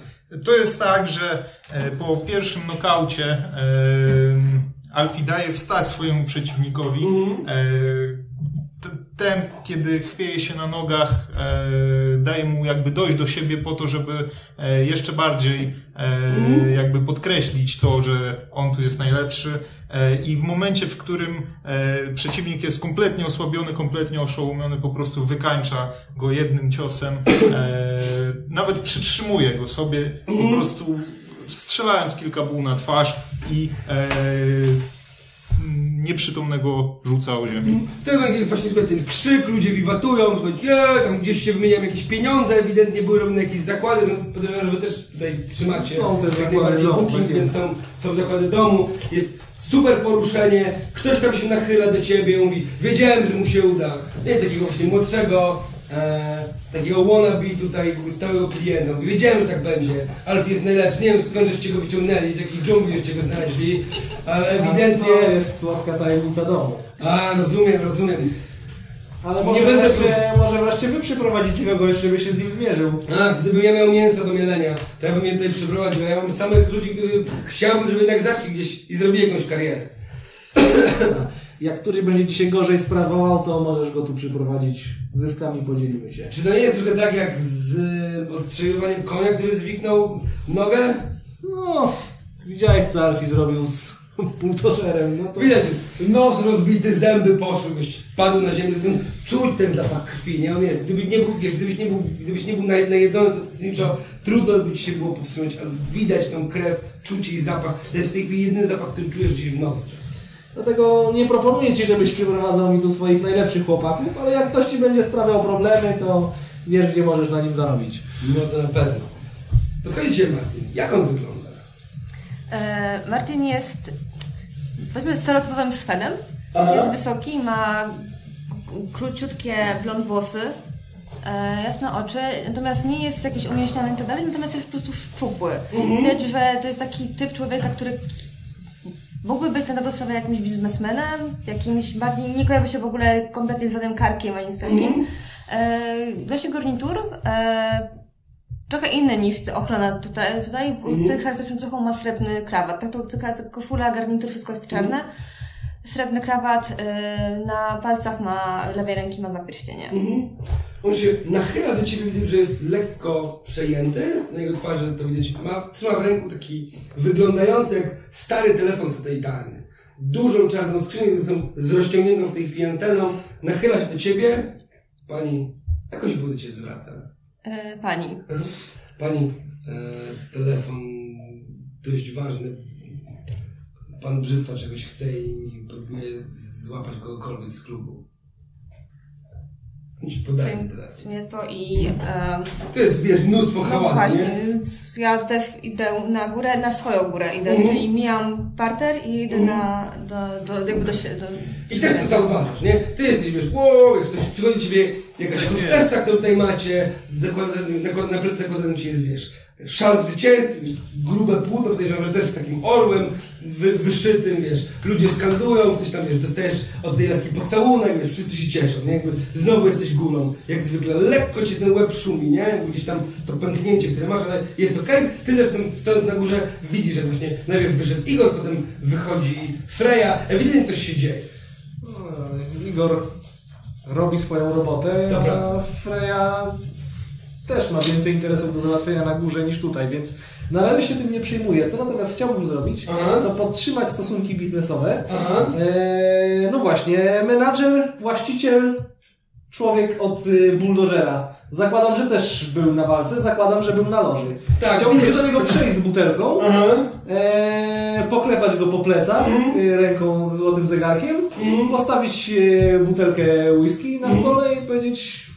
[SPEAKER 2] To jest tak, że e, po pierwszym nokaucie e, Alfie daje wstać swojemu przeciwnikowi. E, t- ten, kiedy chwieje się na nogach, e, daje mu jakby dojść do siebie po to, żeby e, jeszcze bardziej e, jakby podkreślić to, że on tu jest najlepszy. I w momencie, w którym przeciwnik jest kompletnie osłabiony, kompletnie oszołomiony, po prostu wykańcza go jednym ciosem, nawet przytrzymuje go sobie, po prostu strzelając kilka buł na twarz i nieprzytomnego rzuca o ziemię.
[SPEAKER 1] To jest właśnie słuchaj, ten krzyk, ludzie wiwatują, słuchaj, je, tam gdzieś się wymieniają jakieś pieniądze, ewidentnie były robione jakieś zakłady, no podejrzewam, że wy też tutaj trzymacie
[SPEAKER 3] Są te
[SPEAKER 1] jak
[SPEAKER 3] zakłady
[SPEAKER 1] najbardziej
[SPEAKER 3] domu,
[SPEAKER 1] booking, więc są, są zakłady domu, jest super poruszenie, ktoś tam się nachyla do ciebie, mówi, wiedziałem, że mu się uda, nie takiego właśnie młodszego, e, takiego wannabe tutaj stałego klienta, wiedziałem, że tak będzie, Alf jest najlepszy, nie wiem skąd żeście go wyciągnęli, z jakiej dżungli żeście go znaleźli, ale ewidentnie...
[SPEAKER 3] To jest słodka tajemnica domu.
[SPEAKER 1] A, rozumiem, rozumiem.
[SPEAKER 3] Ale może,
[SPEAKER 1] Nie będę
[SPEAKER 3] wreszcie, może wreszcie wy przyprowadzicie kogoś, żeby się z nim zmierzył.
[SPEAKER 1] A, gdybym ja miał mięso do mielenia, to ja bym je tutaj przyprowadził. Ja mam samych ludzi, których chciałbym, żeby jednak zaszli gdzieś i zrobili jakąś karierę.
[SPEAKER 3] Jak któryś będzie ci się gorzej sprawował, to możesz go tu przyprowadzić. Zyskami podzielimy się.
[SPEAKER 1] Czy to nie jest trochę tak jak z y, odstrzeliwaniem konia, który zwiknął nogę?
[SPEAKER 3] No, widziałeś co Alfie zrobił z buldożerem, no to...
[SPEAKER 1] Widać, nos rozbity, zęby poszły, goś padł na ziemię, czuć ten zapach krwi, nie? On jest. Gdybyś nie był, gdybyś nie był, gdybyś nie był naj- najedzony, to zasadniczo trudno by ci się było powstrzymać, ale widać tą krew, czuć jej zapach. To jest w tej chwili jedyny zapach, który czujesz gdzieś w nozdrzach.
[SPEAKER 3] Dlatego nie proponuję ci, żebyś przyprowadzał mi tu swoich najlepszych chłopaków, ale jak ktoś ci będzie sprawiał problemy, to wiesz, gdzie możesz na nim zarobić.
[SPEAKER 1] No to na pewno. Podchodzicie Martin. Jak on wygląda?
[SPEAKER 4] E, Martin jest, powiedzmy, stereotypowym Szwedem.
[SPEAKER 1] Aha.
[SPEAKER 4] Jest wysoki, ma króciutkie blond włosy, e, jasne oczy, natomiast nie jest jakiś umieśniony i tak dalej, natomiast jest po prostu szczupły. Widać, że to jest taki typ człowieka, który mógłby być na dobrą sprawę jakimś biznesmenem, jakimś bardziej, nie kojarzy się w ogóle kompletnie z żadnym karkiem ani z takim. E, Nosi garnitur, e, trochę inny niż ochrona tutaj. Tutaj mm. charakterystyczną cechą ma srebrny krawat. Tak to taka koszula, garnitur, wszystko jest czarne.
[SPEAKER 1] Mhm.
[SPEAKER 4] Srebrny krawat, e, na palcach ma, lewej ręki ma dwa pierścienie.
[SPEAKER 1] Mhm. On się nachyla do ciebie, widzę, że jest lekko przejęty. Na jego twarzy to widać. Ma, trzyma w ręku taki wyglądający jak stary telefon satelitarny. Dużą czarną skrzynię z, rozciągniętą w tej chwili anteną. Nachyla się do ciebie. Pani, jakoś do ciebie zwraca.
[SPEAKER 4] E, pani.
[SPEAKER 1] Pani, e, telefon dość ważny. Pan Brzytwa czegoś chce i próbuje złapać kogokolwiek z klubu. On ci podaje ten telefon.
[SPEAKER 4] Mnie to i... E,
[SPEAKER 1] To jest, wiesz, mnóstwo
[SPEAKER 4] no
[SPEAKER 1] hałasu,
[SPEAKER 4] właśnie,
[SPEAKER 1] nie?
[SPEAKER 4] więc ja też idę na górę, na swoją górę idę,
[SPEAKER 1] Mhm.
[SPEAKER 4] czyli mijam parter i idę na, do, do, jakby do siebie. Do,
[SPEAKER 1] I też to zauważasz, nie? Ty jesteś, wiesz, wow, jak ktoś przychodzi do ciebie, jakaś hostessa, którą tutaj macie, zakłada, na, na plecy zakładany ci jest, wiesz, szal zwycięzcy, wiesz, grube płuto, podejrzewam, że też z takim orłem wy, wyszytym, wiesz, ludzie skandują, ktoś tam, wiesz, dostajesz od tej laski pocałunek, wiesz, wszyscy się cieszą, nie? Jakby znowu jesteś górą, jak zwykle, lekko ci ten łeb szumi, nie? Gdzieś tam to pęknięcie, które masz, ale jest okej. Ty zresztą stojąc na górze widzisz, że właśnie najpierw wyszedł Igor, potem wychodzi Freja, ewidentnie coś się dzieje.
[SPEAKER 3] No, Igor robi swoją robotę,
[SPEAKER 1] Dobra.
[SPEAKER 3] a Freya też ma więcej interesów do załatwienia na górze niż tutaj, więc na razie się tym nie przejmuję. Co natomiast chciałbym zrobić,
[SPEAKER 1] Aha.
[SPEAKER 3] to podtrzymać stosunki biznesowe. Eee, no właśnie, menadżer, właściciel, człowiek od y, buldożera. Zakładam, że też był na walce, zakładam, że był na loży.
[SPEAKER 1] Tak,
[SPEAKER 3] Chciałbym do niego przejść z butelką. Eee, poklepać go po plecach e, ręką ze złotym zegarkiem, postawić e, butelkę whisky na stole i powiedzieć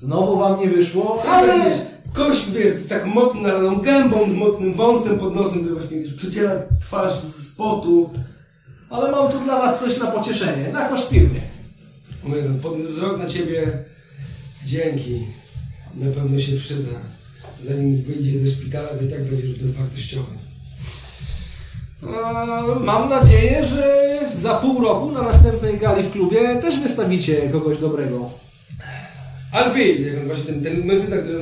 [SPEAKER 3] znowu wam nie wyszło,
[SPEAKER 1] Ale kość, wiesz, z tak mocno nalaną gębą, z mocnym wąsem pod nosem, który właśnie, wiesz, przeciera twarz z potu.
[SPEAKER 3] ale mam tu dla was coś na pocieszenie, na koszt firmy.
[SPEAKER 1] Mówię, no, podniósł wzrok na ciebie. Dzięki. Na pewno się przyda. Zanim wyjdzie ze szpitala, to i tak będziesz bezwartościowy.
[SPEAKER 3] Mam nadzieję, że za pół roku na następnej gali w klubie też wystawicie kogoś dobrego.
[SPEAKER 1] Alfie, jak on właśnie ten, ten mężczyzna, który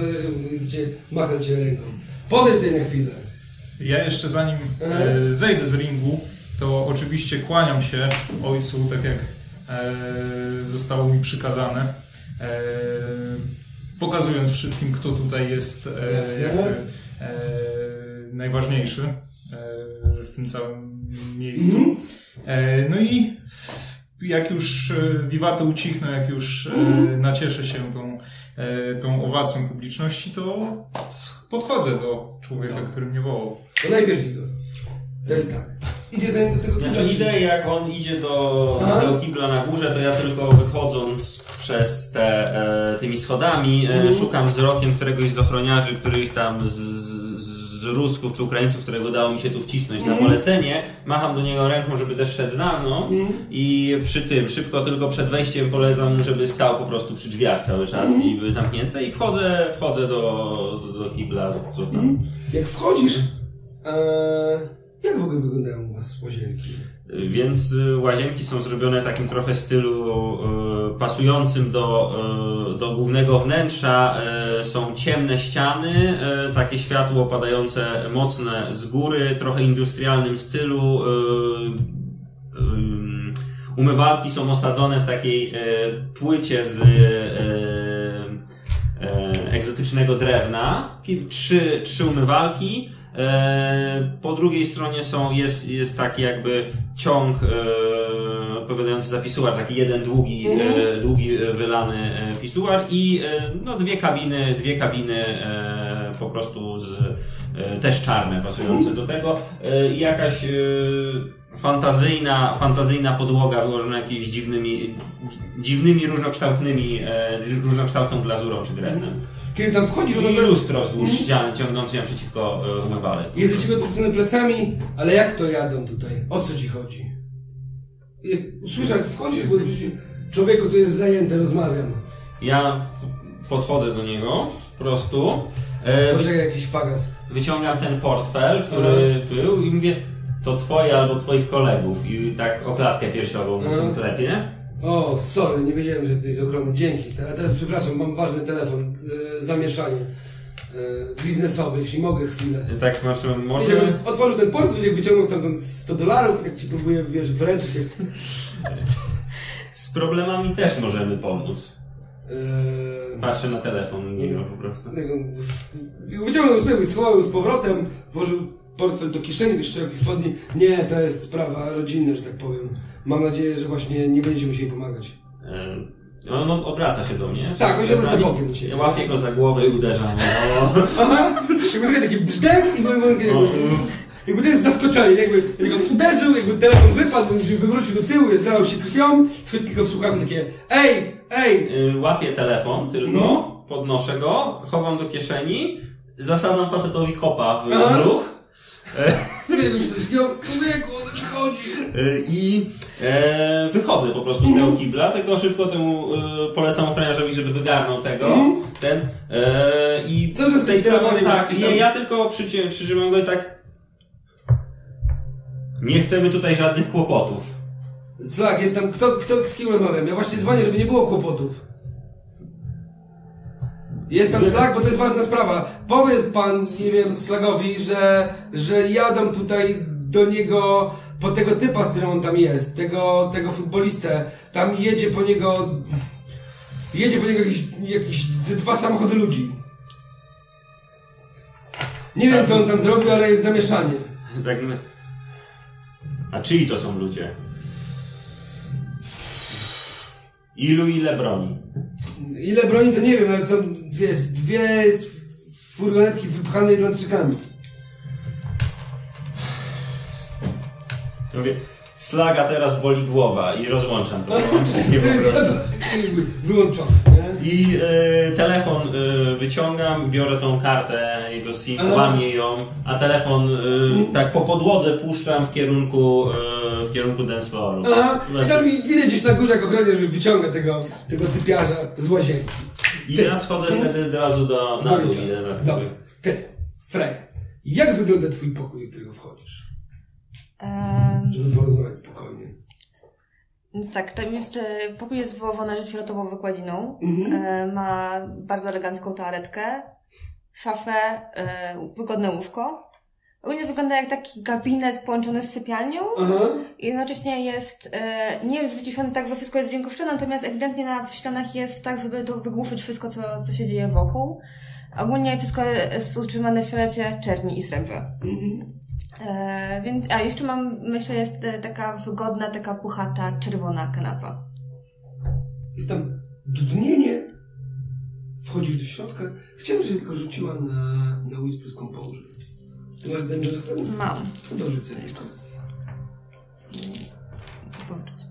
[SPEAKER 1] e, cię macha ciebie ręką. Podejdź tutaj na chwilę.
[SPEAKER 2] Ja jeszcze zanim e, zejdę z ringu, to oczywiście kłaniam się ojcu, tak jak e, zostało mi przykazane. E, pokazując wszystkim, kto tutaj jest e, jakby, e, najważniejszy e, w tym całym miejscu. E, no i jak już e, wiwaty ucichną, jak już e, nacieszę się tą, e, tą owacją publiczności, to podchodzę do człowieka, który mnie wołał.
[SPEAKER 1] To najpierw Igor. To jest tak. Idzie za do tego
[SPEAKER 5] Znaczy idę, jak on idzie do,
[SPEAKER 1] Aha.
[SPEAKER 5] do kibla na górze, to ja tylko wychodząc przez te, e, tymi schodami, e, szukam wzrokiem któregoś z ochroniarzy, któryś tam z, z, Rusków czy Ukraińców, którego udało mi się tu wcisnąć na polecenie. Macham do niego ręką, żeby też szedł za mną i przy tym, szybko tylko przed wejściem polecam mu, żeby stał po prostu przy drzwiach cały czas i były zamknięte i wchodzę, wchodzę do, do, do kibla, co tam.
[SPEAKER 1] Jak wchodzisz, e, jak w ogóle wyglądają u was łazienki?
[SPEAKER 5] Więc y, łazienki są zrobione takim trochę stylu y, pasującym do, y, do głównego wnętrza. Są ciemne ściany, takie światło padające mocne z góry, trochę industrialnym stylu. Umywalki są osadzone w takiej płycie z egzotycznego drewna. Trzy, trzy umywalki. E, Po drugiej stronie są, jest, jest taki jakby ciąg e, odpowiadający za pisuar, taki jeden długi, e, długi wylany pisuar i e, no, dwie kabiny, dwie kabiny e, po prostu z, też czarne pasujące do tego. Jakaś fantazyjna, fantazyjna podłoga wyłożona jakimiś dziwnymi, dziwnymi różnokształtnymi, różnokształtną glazurą czy gresem.
[SPEAKER 1] Kiedy tam wchodzisz, to
[SPEAKER 5] I
[SPEAKER 1] nagle
[SPEAKER 5] lustro wzdłuż ściany ciągnące ją przeciwko e, umywale.
[SPEAKER 1] jest do ciebie odwrócony plecami, ale jak to jadą tutaj? O co ci chodzi? I Słyszę, jak wchodzisz, bo człowieku tu jest zajęty, rozmawiam.
[SPEAKER 5] Ja podchodzę do niego po prostu, e, wy,
[SPEAKER 1] Poczekaj, jakiś fagas.
[SPEAKER 5] wyciągam ten portfel, który był i mówię, to twoje albo twoich kolegów i tak o klatkę piersiową mu
[SPEAKER 1] Mhm.
[SPEAKER 5] tym klepie.
[SPEAKER 1] O, sorry, nie wiedziałem, że jesteś z ochrony. Dzięki. A teraz przepraszam, mam ważny telefon, e, zamieszanie e, biznesowe, jeśli mogę chwilę.
[SPEAKER 5] Tak, znaczy,
[SPEAKER 1] Może... Otworzył ten portfel, wyciągnął stamtąd 100 dolarów tak ci próbuję, wiesz, wręczyć.
[SPEAKER 5] Z problemami też możemy pomóc.
[SPEAKER 1] E,
[SPEAKER 5] Patrzę na telefon niego po prostu.
[SPEAKER 1] wyciągnął z tego i schował z powrotem, włożył portfel do kieszeni, jakiś spodni. Nie, to jest sprawa rodzinna, że tak powiem. Mam nadzieję, że właśnie nie będziecie musieli pomagać.
[SPEAKER 5] E, On on obraca się do mnie.
[SPEAKER 1] Tak, on się obraca bokiem.
[SPEAKER 5] Ja łapię go za głowę i uderzam. O,
[SPEAKER 1] Aha! Jakby sobie taki brzdęk i jakby, jakby, jakby to jest zaskoczenie, jakby, jakby uderzył, jakby telefon wypadł, on się wywrócił do tyłu, zalał się krwią, słychać tylko w słuchawce takie ej, ej!
[SPEAKER 5] Y, łapię telefon tylko,
[SPEAKER 1] No.
[SPEAKER 5] podnoszę go, chowam do kieszeni, zasadzam facetowi kopa w
[SPEAKER 1] się takiego, człowieku,
[SPEAKER 5] i e, wychodzę po prostu z tego kibla, tylko szybko temu y, polecam ochroniarzowi, żeby wygarnął tego, ten e, i
[SPEAKER 1] Cały czas
[SPEAKER 5] tej całej, tak, nie, ja tylko przycie- przytrzymam go i tak nie chcemy tutaj żadnych kłopotów.
[SPEAKER 1] Slag, jest tam, kto, kto z kim rozmawiam? Ja właśnie dzwonię, żeby nie było kłopotów. Jest tam Slag, bo to jest ważna sprawa. Powiedz pan, nie wiem, Slagowi, że, że jadą tutaj do niego po tego typa, z którym on tam jest, tego, tego futbolistę. Tam jedzie po niego, jedzie po niego jakiś, jakiś z dwa samochody ludzi. Nie wiem, co on tam zrobił, ale jest zamieszanie.
[SPEAKER 5] Tak, my- a czyj to są ludzie? Ilu ile broni?
[SPEAKER 1] Ile broni to nie wiem, ale są wiesz, dwie furgonetki wypchane Irlandczykami.
[SPEAKER 5] Mówię, slaga teraz boli głowa i rozłączam to połączenie po prostu.
[SPEAKER 1] Wyłączone?
[SPEAKER 5] I e, telefon e, wyciągam, biorę tą kartę jego SIM, łamię ją, a telefon e, tak po podłodze puszczam w kierunku, w kierunku dance flooru.
[SPEAKER 1] Aha, i
[SPEAKER 5] Znaczy,
[SPEAKER 1] tam mi- widać gdzieś na górze, jak ochroniarz wyciąga tego, tego typiarza z łazienki.
[SPEAKER 5] I ja schodzę wtedy od razu do, na dół.
[SPEAKER 1] Dobra, ty, Frej, jak wygląda twój pokój, do którego wchodzisz? Żeby porozmawiać spokojnie.
[SPEAKER 4] Więc tak, tam jest, pokój jest wywołany fioletową wykładziną.
[SPEAKER 1] Mhm.
[SPEAKER 4] E, ma bardzo elegancką toaletkę, szafę, e, wygodne łóżko. Ogólnie wygląda jak taki gabinet połączony z sypialnią.
[SPEAKER 1] Aha.
[SPEAKER 4] I jednocześnie jest, e, nie jest wyciszony tak, że wszystko jest dźwiękoszczone, natomiast ewidentnie na ścianach jest tak, żeby to wygłuszyć wszystko, co, co się dzieje wokół. Ogólnie wszystko jest utrzymane w fiolecie, czerni i srebrze.
[SPEAKER 1] Mhm.
[SPEAKER 4] E, więc, a jeszcze mam, jeszcze jest e, taka wygodna, taka puchata, czerwona kanapa.
[SPEAKER 1] Jest tam dudnienie. Wchodzisz do środka. Chciałem, żebyś tylko rzuciła na, na Whisper Composure. Ty masz Dangerous Sense?
[SPEAKER 4] Mam.
[SPEAKER 1] To do rzucenia.
[SPEAKER 4] Połączyć.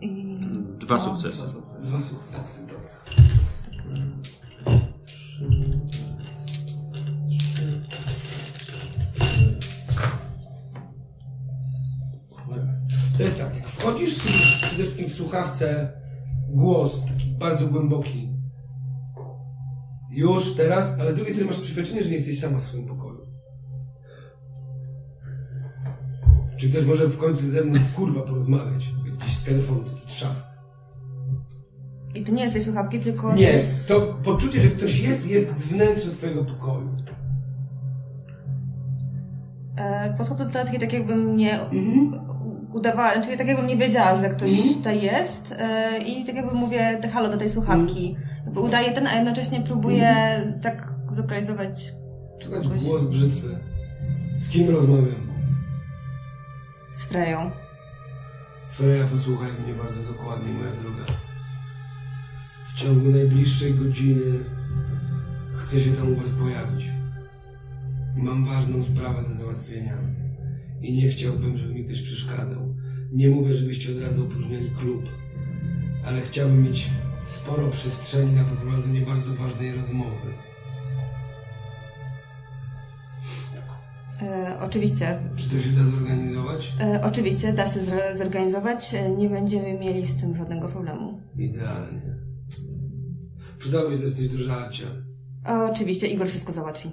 [SPEAKER 4] I...
[SPEAKER 5] Dwa
[SPEAKER 4] No.
[SPEAKER 5] sukcesy.
[SPEAKER 1] Dwa sukcesy, dobra. To jest tak, jak wchodzisz, przede wszystkim w słuchawce głos, taki bardzo głęboki. Już teraz, ale z drugiej strony masz przeświadczenie, że nie jesteś sama w swoim pokoju. Czy ktoś może w końcu ze mną kurwa porozmawiać? Jakiś z telefonu, trzask.
[SPEAKER 4] I to nie jest tej słuchawki, tylko
[SPEAKER 1] Nie,
[SPEAKER 4] jest...
[SPEAKER 1] to poczucie, że ktoś jest, jest z wnętrza twojego pokoju.
[SPEAKER 4] E, podchodzę do teatki tak jakbym nie
[SPEAKER 1] Mhm.
[SPEAKER 4] udawała, czyli tak jakbym nie wiedziała, że ktoś tutaj jest e, i tak jakby mówię te halo do tej słuchawki.
[SPEAKER 1] Mhm.
[SPEAKER 4] Jakby udaję ten, a jednocześnie próbuję tak zlokalizować
[SPEAKER 1] Słuchaj,
[SPEAKER 4] kogoś
[SPEAKER 1] głos brzytwy. Z kim rozmawiam?
[SPEAKER 4] sprayą.
[SPEAKER 1] Freja, posłuchaj mnie bardzo dokładnie, moja droga. W ciągu najbliższej godziny chcę się tam u was pojawić. Mam ważną sprawę do załatwienia i nie chciałbym, żeby mi ktoś przeszkadzał. Nie mówię, żebyście od razu opróżniali klub, ale chciałbym mieć sporo przestrzeni na poprowadzenie bardzo ważnej rozmowy.
[SPEAKER 4] E, oczywiście,
[SPEAKER 1] Czy to się da zorganizować?
[SPEAKER 4] e, oczywiście da się zorganizować, e, nie będziemy mieli z tym żadnego problemu.
[SPEAKER 1] Idealnie. Przydałoby się też coś do żarcia.
[SPEAKER 4] E, oczywiście, Igor wszystko załatwi.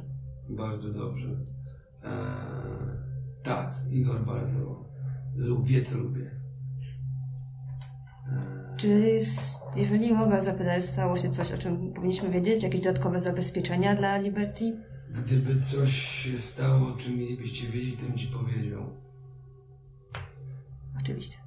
[SPEAKER 1] Bardzo dobrze. Eee, tak, Igor bardzo lub wie, co lubię.
[SPEAKER 4] Czy s- jeżeli mogę zapytać, stało się coś, o czym powinniśmy wiedzieć? Jakieś dodatkowe zabezpieczenia dla Liberty?
[SPEAKER 1] Gdyby coś się stało, o czym mielibyście wiedzieć, to bym ci powiedział.
[SPEAKER 4] Oczywiście.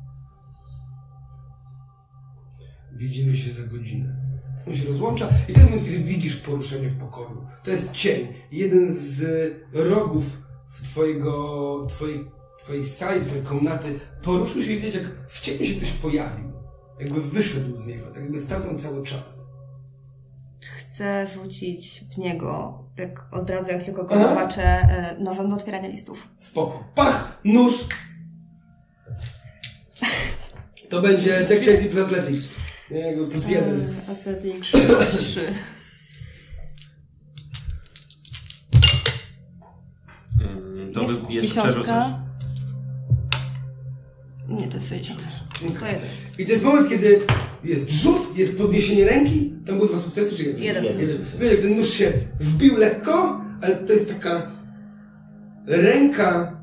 [SPEAKER 1] Widzimy się za godzinę. On się rozłącza i ten moment, kiedy widzisz poruszenie w pokoju. To jest cień. Jeden z rogów w twojego, twojej, twojej sali, twojej komnaty poruszył się i widać, jak w cieniu się ktoś pojawił. Jakby wyszedł z niego, tak jakby stał tam cały czas.
[SPEAKER 4] Czy chcę rzucić w niego, tak od razu jak tylko go
[SPEAKER 1] Aha.
[SPEAKER 4] zobaczę, e, nowym do otwierania listów?
[SPEAKER 1] Spoko. Pach! Nóż! To będzie Dexterity plus Athletics. Nie, jakby plus jeden.
[SPEAKER 4] E, Athletics 3.
[SPEAKER 5] Ym, To
[SPEAKER 4] Jest
[SPEAKER 5] wy- jest
[SPEAKER 4] dziesiątka. Nie, to jest 60. To jeden.
[SPEAKER 1] I to jest moment, kiedy jest rzut, jest podniesienie ręki. Tam były dwa sukcesy, czy jeden?
[SPEAKER 4] Jeden.
[SPEAKER 1] jeden. Wiesz, jak ten nóż się wbił lekko, ale to jest taka ręka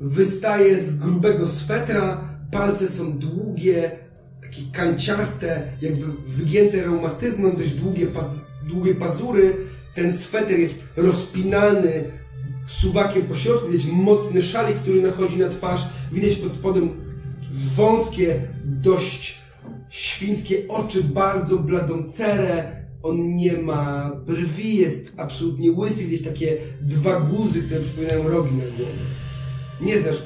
[SPEAKER 1] wystaje z grubego swetra, palce są długie, takie kanciaste, jakby wygięte reumatyzmem, dość długie, paz długie pazury. Ten sweter jest rozpinany suwakiem po środku, widać mocny szalik, który nachodzi na twarz, widać pod spodem wąskie, dość świńskie oczy, bardzo bladą cerę. On nie ma brwi, jest absolutnie łysy, widać takie dwa guzy, które przypominają rogi na głowie. Nie znasz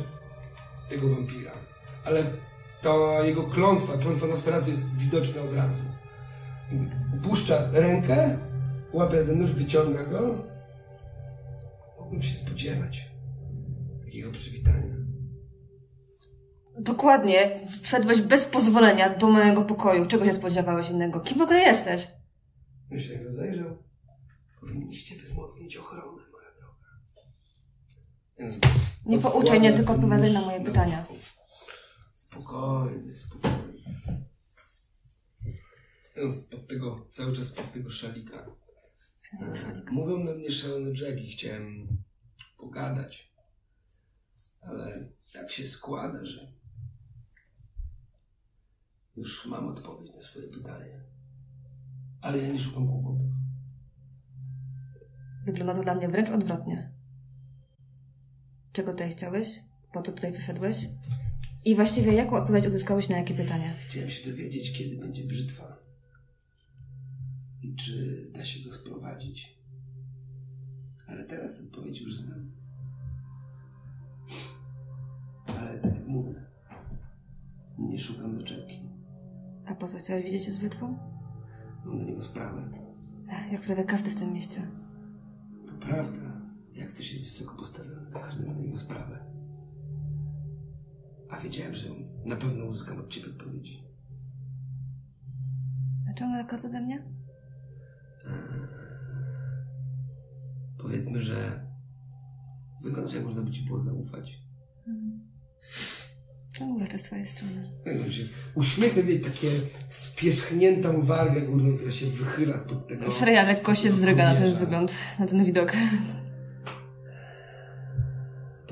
[SPEAKER 1] tego wampira, ale ta jego klątwa, klątwa Nosferatu jest widoczna od razu. Puszcza rękę, łapie ten nóż, wyciąga go. Mógłbym się spodziewać takiego przywitania.
[SPEAKER 4] Dokładnie. Wszedłeś bez pozwolenia do mojego pokoju. Czego się spodziewałeś innego? Kim w ogóle jesteś?
[SPEAKER 1] Już się rozejrzał. Powinniście wzmocnić ochronę, moja droga.
[SPEAKER 4] Nie pouczaj mnie, tylko odpowiadaj na moje pytania.
[SPEAKER 1] Spokojnie, spokojnie. On spod tego, cały czas spod tego szalika. E, Mówią na mnie szalone Jacki, chciałem pogadać. Ale tak się składa, że już mam odpowiedź na swoje pytanie. Ale ja nie szukam kłopotów.
[SPEAKER 4] Wygląda to dla mnie wręcz odwrotnie. Czego tutaj chciałeś? Po co tutaj wyszedłeś? I właściwie jaką odpowiedź uzyskałeś na jakie pytania?
[SPEAKER 1] Chciałem się dowiedzieć, kiedy będzie brzytwa. I czy da się go sprowadzić. Ale teraz odpowiedź już znam. Ale tak jak mówię, nie szukam zaczepki.
[SPEAKER 4] A po co chciałeś widzieć się z wytwą?
[SPEAKER 1] Mam do niego sprawę.
[SPEAKER 4] Jak prawie każdy w tym mieście.
[SPEAKER 1] To prawda. Jak ktoś jest wysoko postawiony, to każdy ma do niego sprawę. A wiedziałem, że na pewno uzyskam od ciebie odpowiedzi.
[SPEAKER 4] Dlaczego tak ode mnie?
[SPEAKER 1] Powiedzmy, że wyglądasz jak można by ci było zaufać.
[SPEAKER 4] To urocze z twojej strony.
[SPEAKER 1] Uśmiechnę mieć takie spierzchniętą wargę górną, która się wychyla spod tego.
[SPEAKER 4] Freja lekko się wzdryga na ten wygląd, na ten widok.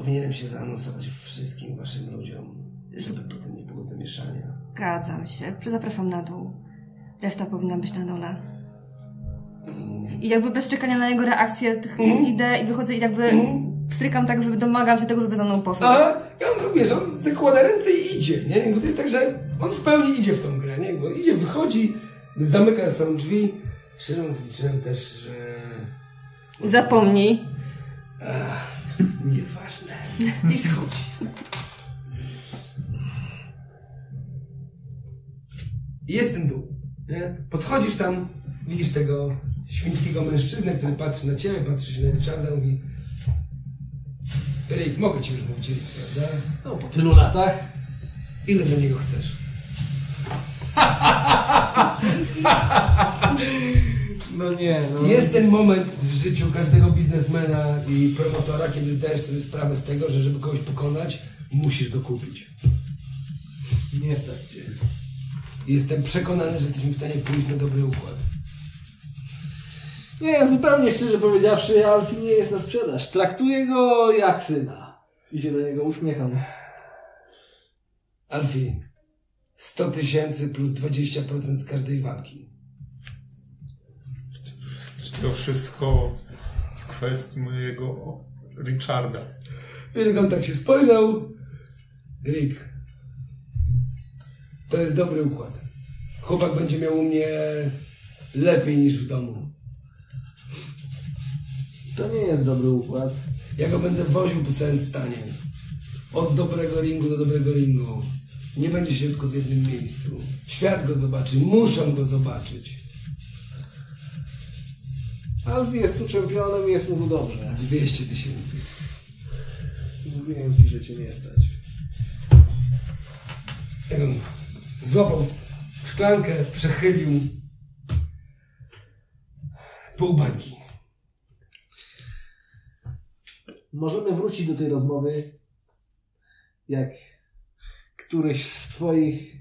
[SPEAKER 1] Powinienem się zaanonsować wszystkim waszym ludziom, żeby potem nie było zamieszania.
[SPEAKER 4] Zgadzam się. Zapraszam na dół. Reszta powinna być na dole. I jakby bez czekania na jego reakcję tych idę i wychodzę i jakby strykam tak, żeby domagam się tego, żeby za mną poszedł.
[SPEAKER 1] A i on, wiesz, on zakłada ręce i idzie, nie? Bo to jest tak, że on w pełni idzie w tą grę, nie? Bo idzie, wychodzi, zamyka są drzwi. Szczerze liczyłem też, że...
[SPEAKER 4] Zapomnij.
[SPEAKER 1] Nieważne. I schodzi. I jest ten dół. Nie? Podchodzisz tam, widzisz tego świńskiego mężczyznę, który patrzy na ciebie, patrzy się na Richarda, mówi Rick, mogę ci już mówić Rick, prawda?
[SPEAKER 3] No, po tylu latach.
[SPEAKER 1] Ile za niego chcesz?
[SPEAKER 3] No nie, no.
[SPEAKER 1] Jest ten moment w życiu każdego biznesmena i promotora, kiedy zdajesz sobie sprawę z tego, że żeby kogoś pokonać, musisz go kupić.
[SPEAKER 3] Nie stać cię.
[SPEAKER 1] Jestem przekonany, że jesteśmy w stanie pójść na dobry układ.
[SPEAKER 3] Nie, zupełnie szczerze powiedziawszy, Alfie nie jest na sprzedaż. Traktuję go jak syna. I się do niego uśmiecham.
[SPEAKER 1] Alfie, 100 tysięcy plus 20% z każdej walki.
[SPEAKER 2] To wszystko w kwestii mojego Richarda.
[SPEAKER 1] Wiesz, jak on tak się spojrzał? Rick, to jest dobry układ. Chłopak będzie miał u mnie lepiej niż w domu.
[SPEAKER 3] To nie jest dobry układ.
[SPEAKER 1] Ja go będę woził po całym stanie. Od dobrego ringu do dobrego ringu. Nie będzie się tylko w jednym miejscu. Świat go zobaczy, muszą go zobaczyć.
[SPEAKER 3] Alfie jest tu czempionem i jest mu dobrze.
[SPEAKER 1] 200 tysięcy.
[SPEAKER 3] Mówiłem ci, że cię nie stać.
[SPEAKER 1] Złapał szklankę, przechylił pół bańki.
[SPEAKER 3] Możemy wrócić do tej rozmowy, jak któryś z twoich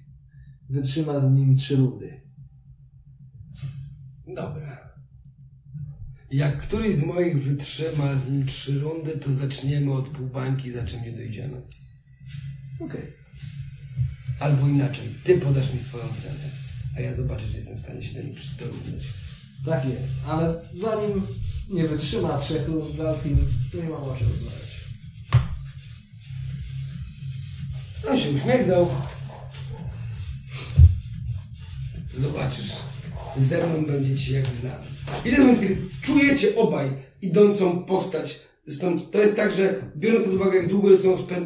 [SPEAKER 3] wytrzyma z nim trzy rundy.
[SPEAKER 1] Dobra. Jak któryś z moich wytrzyma z nim trzy rundy, to zaczniemy od pół bańki, za czym nie dojdziemy.
[SPEAKER 3] Okej.
[SPEAKER 1] Albo inaczej, ty podasz mi swoją cenę, a ja zobaczę, czy jestem w stanie się do niej dorównać.
[SPEAKER 3] Tak jest, ale zanim nie wytrzyma trzech rund z Alfim, to nie mam o czym rozmawiać.
[SPEAKER 1] On się uśmiechnął. Zobaczysz, ze mną będzie ci jak z nami. I ten moment, kiedy czujecie obaj idącą postać, zresztą to jest tak, że biorąc pod uwagę, jak długo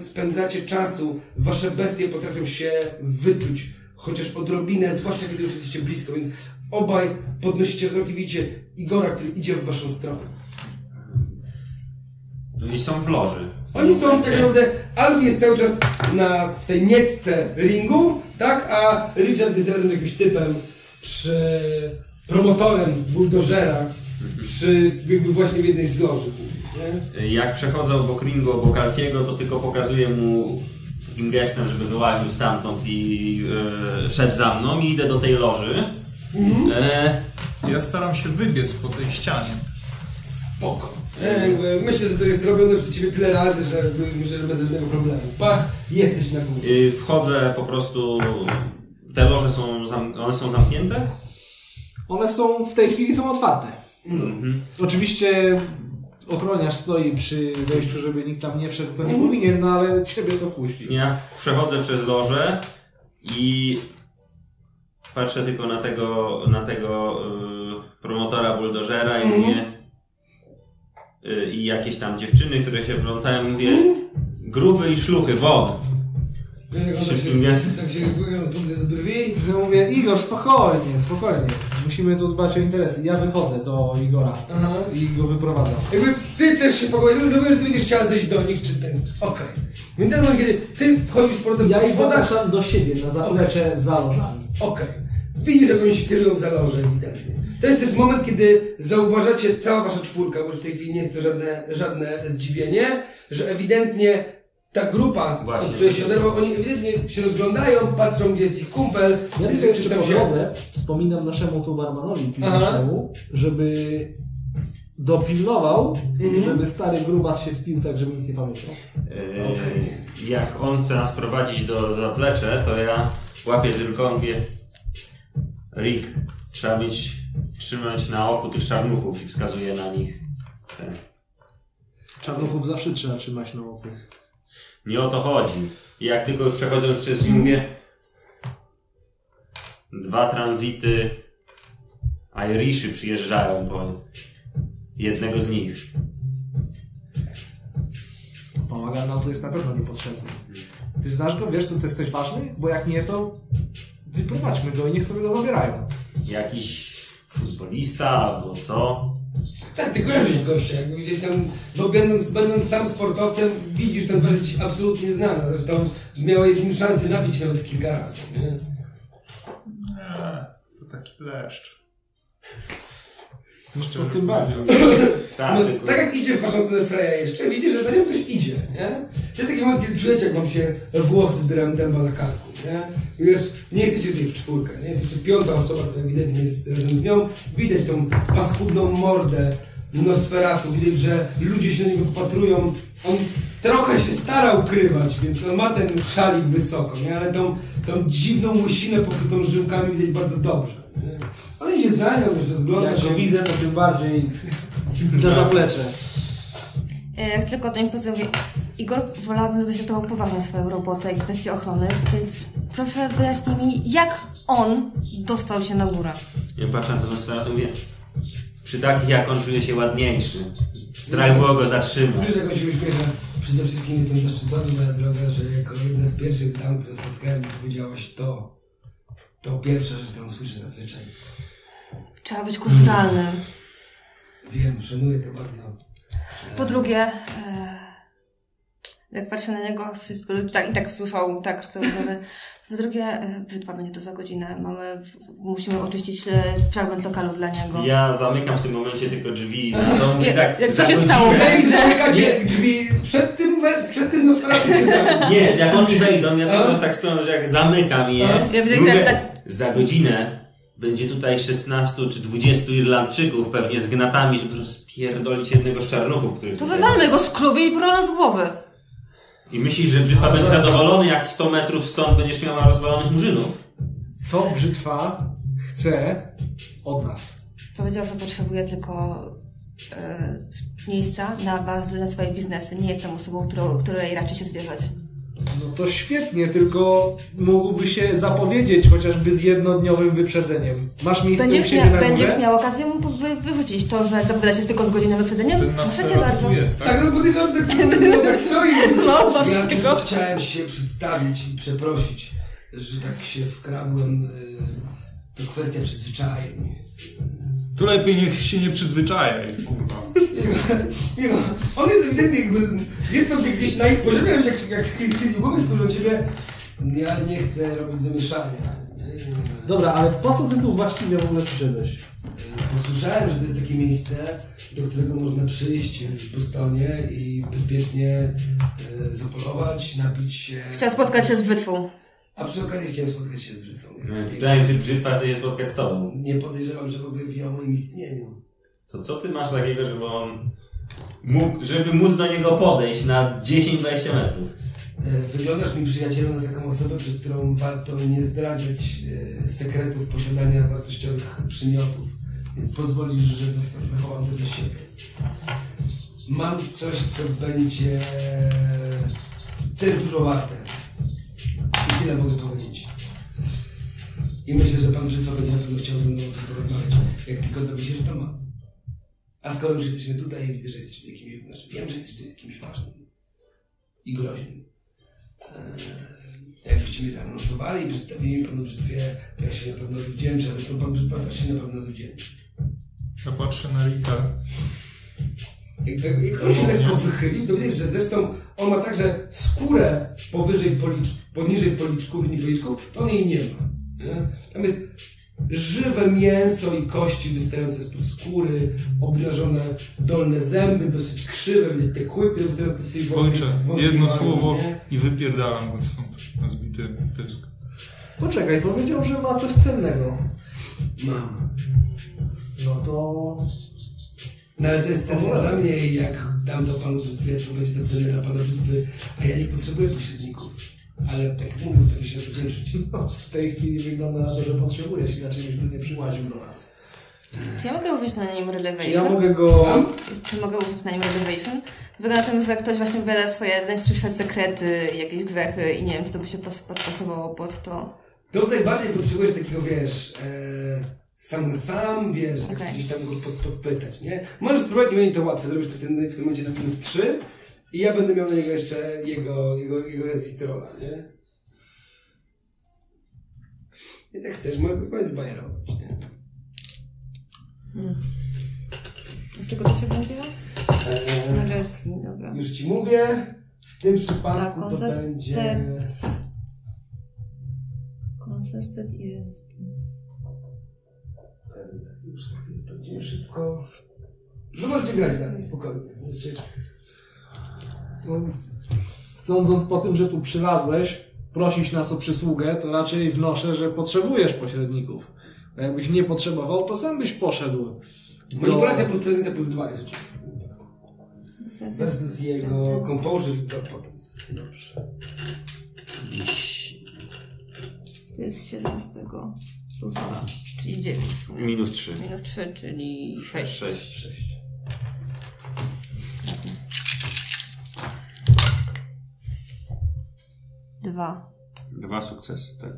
[SPEAKER 1] spędzacie czasu, wasze bestie potrafią się wyczuć, chociaż odrobinę, zwłaszcza kiedy już jesteście blisko, więc obaj podnosicie wzrok i widzicie Igora, który idzie w waszą stronę.
[SPEAKER 5] Oni są w loży.
[SPEAKER 1] Oni są tak naprawdę, Alfie jest cały czas na, w tej nietce ringu, tak, a Richard jest razem z jakimś typem przy promotorem buldożera, przy jakby właśnie w jednej z loży. Nie?
[SPEAKER 5] Jak przechodzę obok ringu, obok Alfiego, to tylko pokazuję mu takim gestem, żeby wyłaził stamtąd i e, szedł za mną i idę do tej loży. E,
[SPEAKER 2] Ja staram się wybiec po tej ścianie.
[SPEAKER 1] Spoko. Nie, jakby myślę, że to jest robione przez ciebie tyle razy, że, że bez żadnego problemu. Pach, jesteś na górze.
[SPEAKER 5] y, wchodzę po prostu. Te loże są, zam, one są zamknięte?
[SPEAKER 3] One są w tej chwili są otwarte. Oczywiście ochroniarz stoi przy wejściu, żeby nikt tam nie wszedł, kto nie powinien, no ale ciebie to puści.
[SPEAKER 5] Ja przechodzę przez loże i patrzę tylko na tego, na tego y, promotora buldożera i mówię y, i jakieś tam dziewczyny, które się wplątają, mówię gruby i szluchy, won.
[SPEAKER 1] Jak ona
[SPEAKER 5] Szybkim
[SPEAKER 1] się,
[SPEAKER 5] gestem.
[SPEAKER 1] tak się boją z brwi.
[SPEAKER 3] Ja mówię, Igor, spokojnie, spokojnie. Musimy tu dbać o interesy. Ja wychodzę do Igora
[SPEAKER 1] Aha.
[SPEAKER 3] i go wyprowadzam.
[SPEAKER 1] Jakby ty też się pogodzisz, no że ty będziesz chciała zejść do nich, czy ten. Okej. Więc moment, kiedy ty wchodzisz z powrotem
[SPEAKER 3] Ja
[SPEAKER 1] po
[SPEAKER 3] ich
[SPEAKER 1] schodach,
[SPEAKER 3] zapraszam do siebie na zaplecze za lożami.
[SPEAKER 1] Okej. Widzisz, jak oni się kierują za loże ewidentnie. To jest też moment, kiedy zauważacie, cała wasza czwórka, bo już w tej chwili nie jest to żadne, żadne zdziwienie, że ewidentnie ta grupa,
[SPEAKER 5] Właśnie.
[SPEAKER 1] od której się oderwał, oni ewidentnie się rozglądają, patrzą, gdzie jest ich kumpel,
[SPEAKER 3] Ja tylko jeszcze
[SPEAKER 1] tam
[SPEAKER 3] po
[SPEAKER 1] się...
[SPEAKER 3] drodze wspominam naszemu tu barmanowi żeby dopilnował,
[SPEAKER 1] Mhm.
[SPEAKER 3] żeby stary grubas się spił tak, żeby nic nie pamiętał.
[SPEAKER 5] Y,
[SPEAKER 1] Okej.
[SPEAKER 5] Jak on chce nas prowadzić do zaplecze, to ja łapię tylko, mówię Rick, trzeba mieć, trzymać na oku tych czarnuchów i wskazuję na nich. Ten.
[SPEAKER 3] Czarnuchów zawsze trzeba trzymać na oku.
[SPEAKER 5] Nie o to chodzi. I jak tylko już przechodząc przez drzwi mówię dwa tranzyty Irishy przyjeżdżają po jednego z nich.
[SPEAKER 3] Pomaga nam to jest na pewno niepotrzebny. Ty znasz go, wiesz, to, to jest ktoś ważny? Bo jak nie, to wyprowadźmy go i niech sobie go zabierają.
[SPEAKER 5] Jakiś futbolista albo co?
[SPEAKER 1] Tak, ty kojarzysz gościa, jakby gdzieś tam, bo będąc, będąc sam sportowcem, widzisz bardziej ci absolutnie znany. Zresztą miałeś z nim szansę napić nawet kilka razy. Nie?
[SPEAKER 2] Nie, to taki leszcz.
[SPEAKER 3] To tym bardziej.
[SPEAKER 5] Tak,
[SPEAKER 1] No, tak jak idzie w waszą stronę Freya jeszcze, widzisz, że za nią ktoś idzie, nie? Jest taki moment, kiedy czujecie, jak wam się włosy zbierają dęba na karku, nie? I wiesz, nie jesteście tutaj w czwórkę, nie? Jesteście piąta osoba, która ewidentnie jest razem z nią. Widać tą paskudną mordę Nosferatu, widać, że ludzie się na niego wpatrują. On trochę się stara ukrywać, więc on ma ten szalik wysoko, nie? Ale tą, tą dziwną łysinę pokrytą żyłkami widać bardzo dobrze, nie? On idzie za nią, już rozgląda
[SPEAKER 3] Jak
[SPEAKER 1] się.
[SPEAKER 3] go widzę, to tym bardziej na zaplecze.
[SPEAKER 4] E, Jak tylko do niektórych mówię, Igor, wolałabym, żebyś traktował poważnie swoją robotę i kwestię ochrony, więc proszę wyjaśnij mi, jak on dostał się na górę.
[SPEAKER 5] Ja patrzę na ten Nosferatu i mówię przy takich jak on czuje się ładniejszy. Strach było go zatrzymać.
[SPEAKER 1] Słyszę, jak on się uśmiecha. Przede wszystkim jestem zaszczycony, moja droga, że jako jedna z pierwszych dam, które spotkałem, powiedziałaś to. To pierwsza rzecz, którą słyszę zazwyczaj.
[SPEAKER 4] Trzeba być kulturalnym.
[SPEAKER 1] Wiem, szanuję to bardzo.
[SPEAKER 4] Po drugie, e, jak patrzę na niego, wszystko tak, i tak słyszał, tak, co mówię. Po drugie, e, wydwa będzie to za godzinę. Mamy, w, w, musimy oczyścić e, fragment lokalu dla niego.
[SPEAKER 5] Ja zamykam w tym momencie tylko drzwi. No, mówię
[SPEAKER 4] Jak-
[SPEAKER 5] tak,
[SPEAKER 4] jak co się
[SPEAKER 5] godzinę-
[SPEAKER 4] stało?
[SPEAKER 1] Ej, zamykacie drzwi przed tym, we- przed tym za?
[SPEAKER 5] Nie, jak oni wejdą, ja tylko tak stoję, że jak zamykam je,
[SPEAKER 4] Ja widzę,
[SPEAKER 5] mówię,
[SPEAKER 4] tak-
[SPEAKER 5] za godzinę będzie tutaj 16 czy 20 Irlandczyków, pewnie z gnatami, żeby rozpierdolić jednego z czarnuchów, który
[SPEAKER 4] To wywalmy go z kluby i porolą z głowy.
[SPEAKER 5] I myślisz, że brzytwa będzie zadowolony, jak 100 metrów stąd będziesz miała rozwalonych murzynów?
[SPEAKER 3] Co brzytwa chce od nas?
[SPEAKER 4] Powiedział, że potrzebuje tylko e, miejsca na bazę na swoje biznesy. Nie jestem osobą, którą, której raczej się zwierzać.
[SPEAKER 3] No to świetnie, tylko mógłby się zapowiedzieć chociażby z jednodniowym wyprzedzeniem. Masz miejsce u
[SPEAKER 4] Będziesz,
[SPEAKER 3] siebie
[SPEAKER 4] mia-
[SPEAKER 3] na
[SPEAKER 4] będziesz
[SPEAKER 3] górze?
[SPEAKER 4] miał okazję wy, wyrzucić to, że zapowiada się tylko z godzinnym wyprzedzeniem. Proszę cię bardzo.
[SPEAKER 2] jest, tak?
[SPEAKER 1] Tak, no podejrzewam, tak, no, tak stoi.
[SPEAKER 4] No,
[SPEAKER 1] Ja tylko chciałem się przedstawić i przeprosić, że tak się wkradłem. y, To kwestia przyzwyczajeń.
[SPEAKER 2] Tu lepiej niech się nie przyzwyczaja, kurwa.
[SPEAKER 1] Nie no, on jest ewidentnie jakby, jest pewnie gdzieś na ich poziomie, jak, jak, głowy spojrzą ciebie, ja nie chcę robić zamieszania.
[SPEAKER 3] Dobra, ale po co ty tu właściwie w ogóle przyszedłeś?
[SPEAKER 1] Posłyszałem, że to jest takie miejsce, do którego można przyjść w Bostonie i bezpiecznie e, zapolować, napić się.
[SPEAKER 4] Chciał spotkać się z brzytwą.
[SPEAKER 1] A przy okazji chciałem spotkać się z brzytwą.
[SPEAKER 5] Pytałem, czy brzytwa chce się spotkać z tobą.
[SPEAKER 1] Nie podejrzewam, że w ogóle wie o moim istnieniu.
[SPEAKER 5] To co ty masz takiego, żeby on mógł, żeby móc do niego podejść na 10-20 metrów?
[SPEAKER 1] E, Wyglądasz mi przyjacielu na taką osobę, przed którą warto nie zdradzać e, sekretów posiadania wartościowych przymiotów. Więc pozwolisz, że wychowam to dla siebie. Mam coś, co będzie... co jest dużo warte. I tyle mogę powiedzieć. I myślę, że pan Brzysław będzie na pewno chciał ze mną porozmawiać, jak tylko dowie się, że to ma. A skoro już jesteśmy tutaj, widzę, że jesteś tutaj kimś, znaczy wiem, że jesteś kimś ważnym i groźnym. Eee, jakbyście mnie zaanonsowali i przedstawili panu brzytwie, to ja się na pewno odwdzięczę, zresztą pan brzytwa też się na pewno odwdzięczy.
[SPEAKER 2] Ja patrzę na Rika.
[SPEAKER 1] Jak, jak on się lekko wychyli, to widzisz, że zresztą on ma także skórę powyżej policz, poniżej policzków, linii policzków, to on jej nie ma. Nie? Tam jest żywe mięso i kości wystające spod skóry, obnażone dolne zęby, dosyć krzywe, te kły, które wystające spod tej wątłej-
[SPEAKER 2] Ojcze, jedno słowo i wypierdalam go stąd na zbity pysk.
[SPEAKER 3] Poczekaj, powiedział, że ma coś cennego.
[SPEAKER 1] Mam.
[SPEAKER 3] No to...
[SPEAKER 1] No ale to jest cenne dla mnie i jak dam to panu brzytwie, to będzie to cenne dla pana brzytwy, a ja nie potrzebuję pośredników. Ale tak jak mówię, to mi się odwdzięczyć.
[SPEAKER 3] No, w tej chwili wygląda na to, że potrzebujesz, inaczej byś tu nie przyłaził do nas.
[SPEAKER 4] Czy ja mogę użyć na nim
[SPEAKER 3] Czy
[SPEAKER 4] Relevation?
[SPEAKER 3] ja mogę go...
[SPEAKER 4] Czy mogę użyć na nim Relevation? Wygląda na to, że ktoś właśnie wywiada swoje najstrzejsze sekrety, jakieś grzechy i nie wiem, czy to by się pas- podpasowało pod to.
[SPEAKER 1] Tutaj bardziej potrzebujesz takiego, wiesz, e, sam na sam, wiesz, tak
[SPEAKER 4] Okej.
[SPEAKER 1] gdzieś tam go pod, podpytać, nie? Możesz spróbować, nie będzie to łatwe, zrobisz to w tym, w tym momencie na minus 3 i ja będę miał na niego jeszcze jego, jego, jego rezysterola, nie? Więc jak chcesz, mogę spróbować zbajerować, nie?
[SPEAKER 4] Z czego to się będzie?
[SPEAKER 1] E,
[SPEAKER 4] Majesty, dobra.
[SPEAKER 1] już ci mówię, w tym
[SPEAKER 4] Tak,
[SPEAKER 1] przypadku to
[SPEAKER 4] consistent.
[SPEAKER 1] będzie...
[SPEAKER 4] Consistent i resistance.
[SPEAKER 1] Pewnie tak, już to będzie szybko. No możecie grać dalej, spokojnie. Możecie...
[SPEAKER 3] No, sądząc po tym, że tu przylazłeś, prosić nas o przysługę, to raczej wnoszę, że potrzebujesz pośredników. A jakbyś nie potrzebował, to sam byś poszedł.
[SPEAKER 1] Manipulacja plus prezencja plus 2 jest. Versus jego composure i. Dobrze.
[SPEAKER 4] To jest 7 z tego plus 2, czyli 9 w sumie.
[SPEAKER 5] Minus 3.
[SPEAKER 4] Minus 3, czyli 6.
[SPEAKER 5] 6.
[SPEAKER 1] 6.
[SPEAKER 4] Dwa.
[SPEAKER 5] Dwa sukcesy. Tak.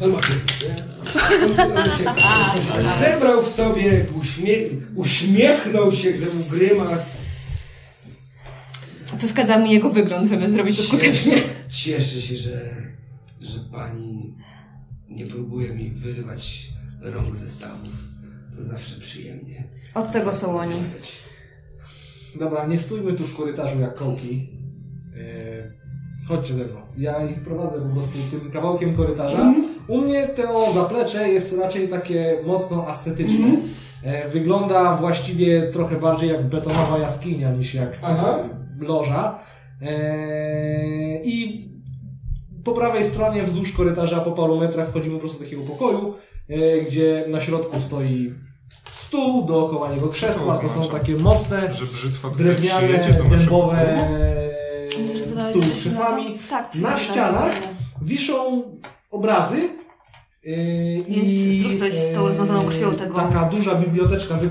[SPEAKER 1] On ma? Zebrał w sobie, uśmie uśmiechnął się, gdy mu grymas.
[SPEAKER 4] Przeszkadza mi jego wygląd, żeby zrobić to skutecznie.
[SPEAKER 1] Cieszę się, że, że pani nie próbuje mi wyrywać rąk ze stawów. To zawsze przyjemnie.
[SPEAKER 4] Od tego są oni.
[SPEAKER 3] Dobra, nie stójmy tu w korytarzu jak kołki. Yy, chodźcie ze mną. Ja ich prowadzę po prostu tym kawałkiem korytarza. U mnie to zaplecze jest raczej takie mocno ascetyczne. E, Wygląda właściwie trochę bardziej jak betonowa jaskinia niż jak
[SPEAKER 1] Aha.
[SPEAKER 3] e, loża. E, I po prawej stronie wzdłuż korytarza po paru metrach wchodzimy po prostu do takiego pokoju, e, gdzie na środku stoi stół, dookoła niego krzesła. To są takie mocne,
[SPEAKER 2] Że brzytwa
[SPEAKER 3] drewniane, dębowe stół z krzesłami.
[SPEAKER 4] Tak,
[SPEAKER 3] Na ścianach wiszą obrazy. Yy,
[SPEAKER 4] Więc zrób coś z tą rozmazaną krwią tego
[SPEAKER 3] Taka duża biblioteczka
[SPEAKER 4] który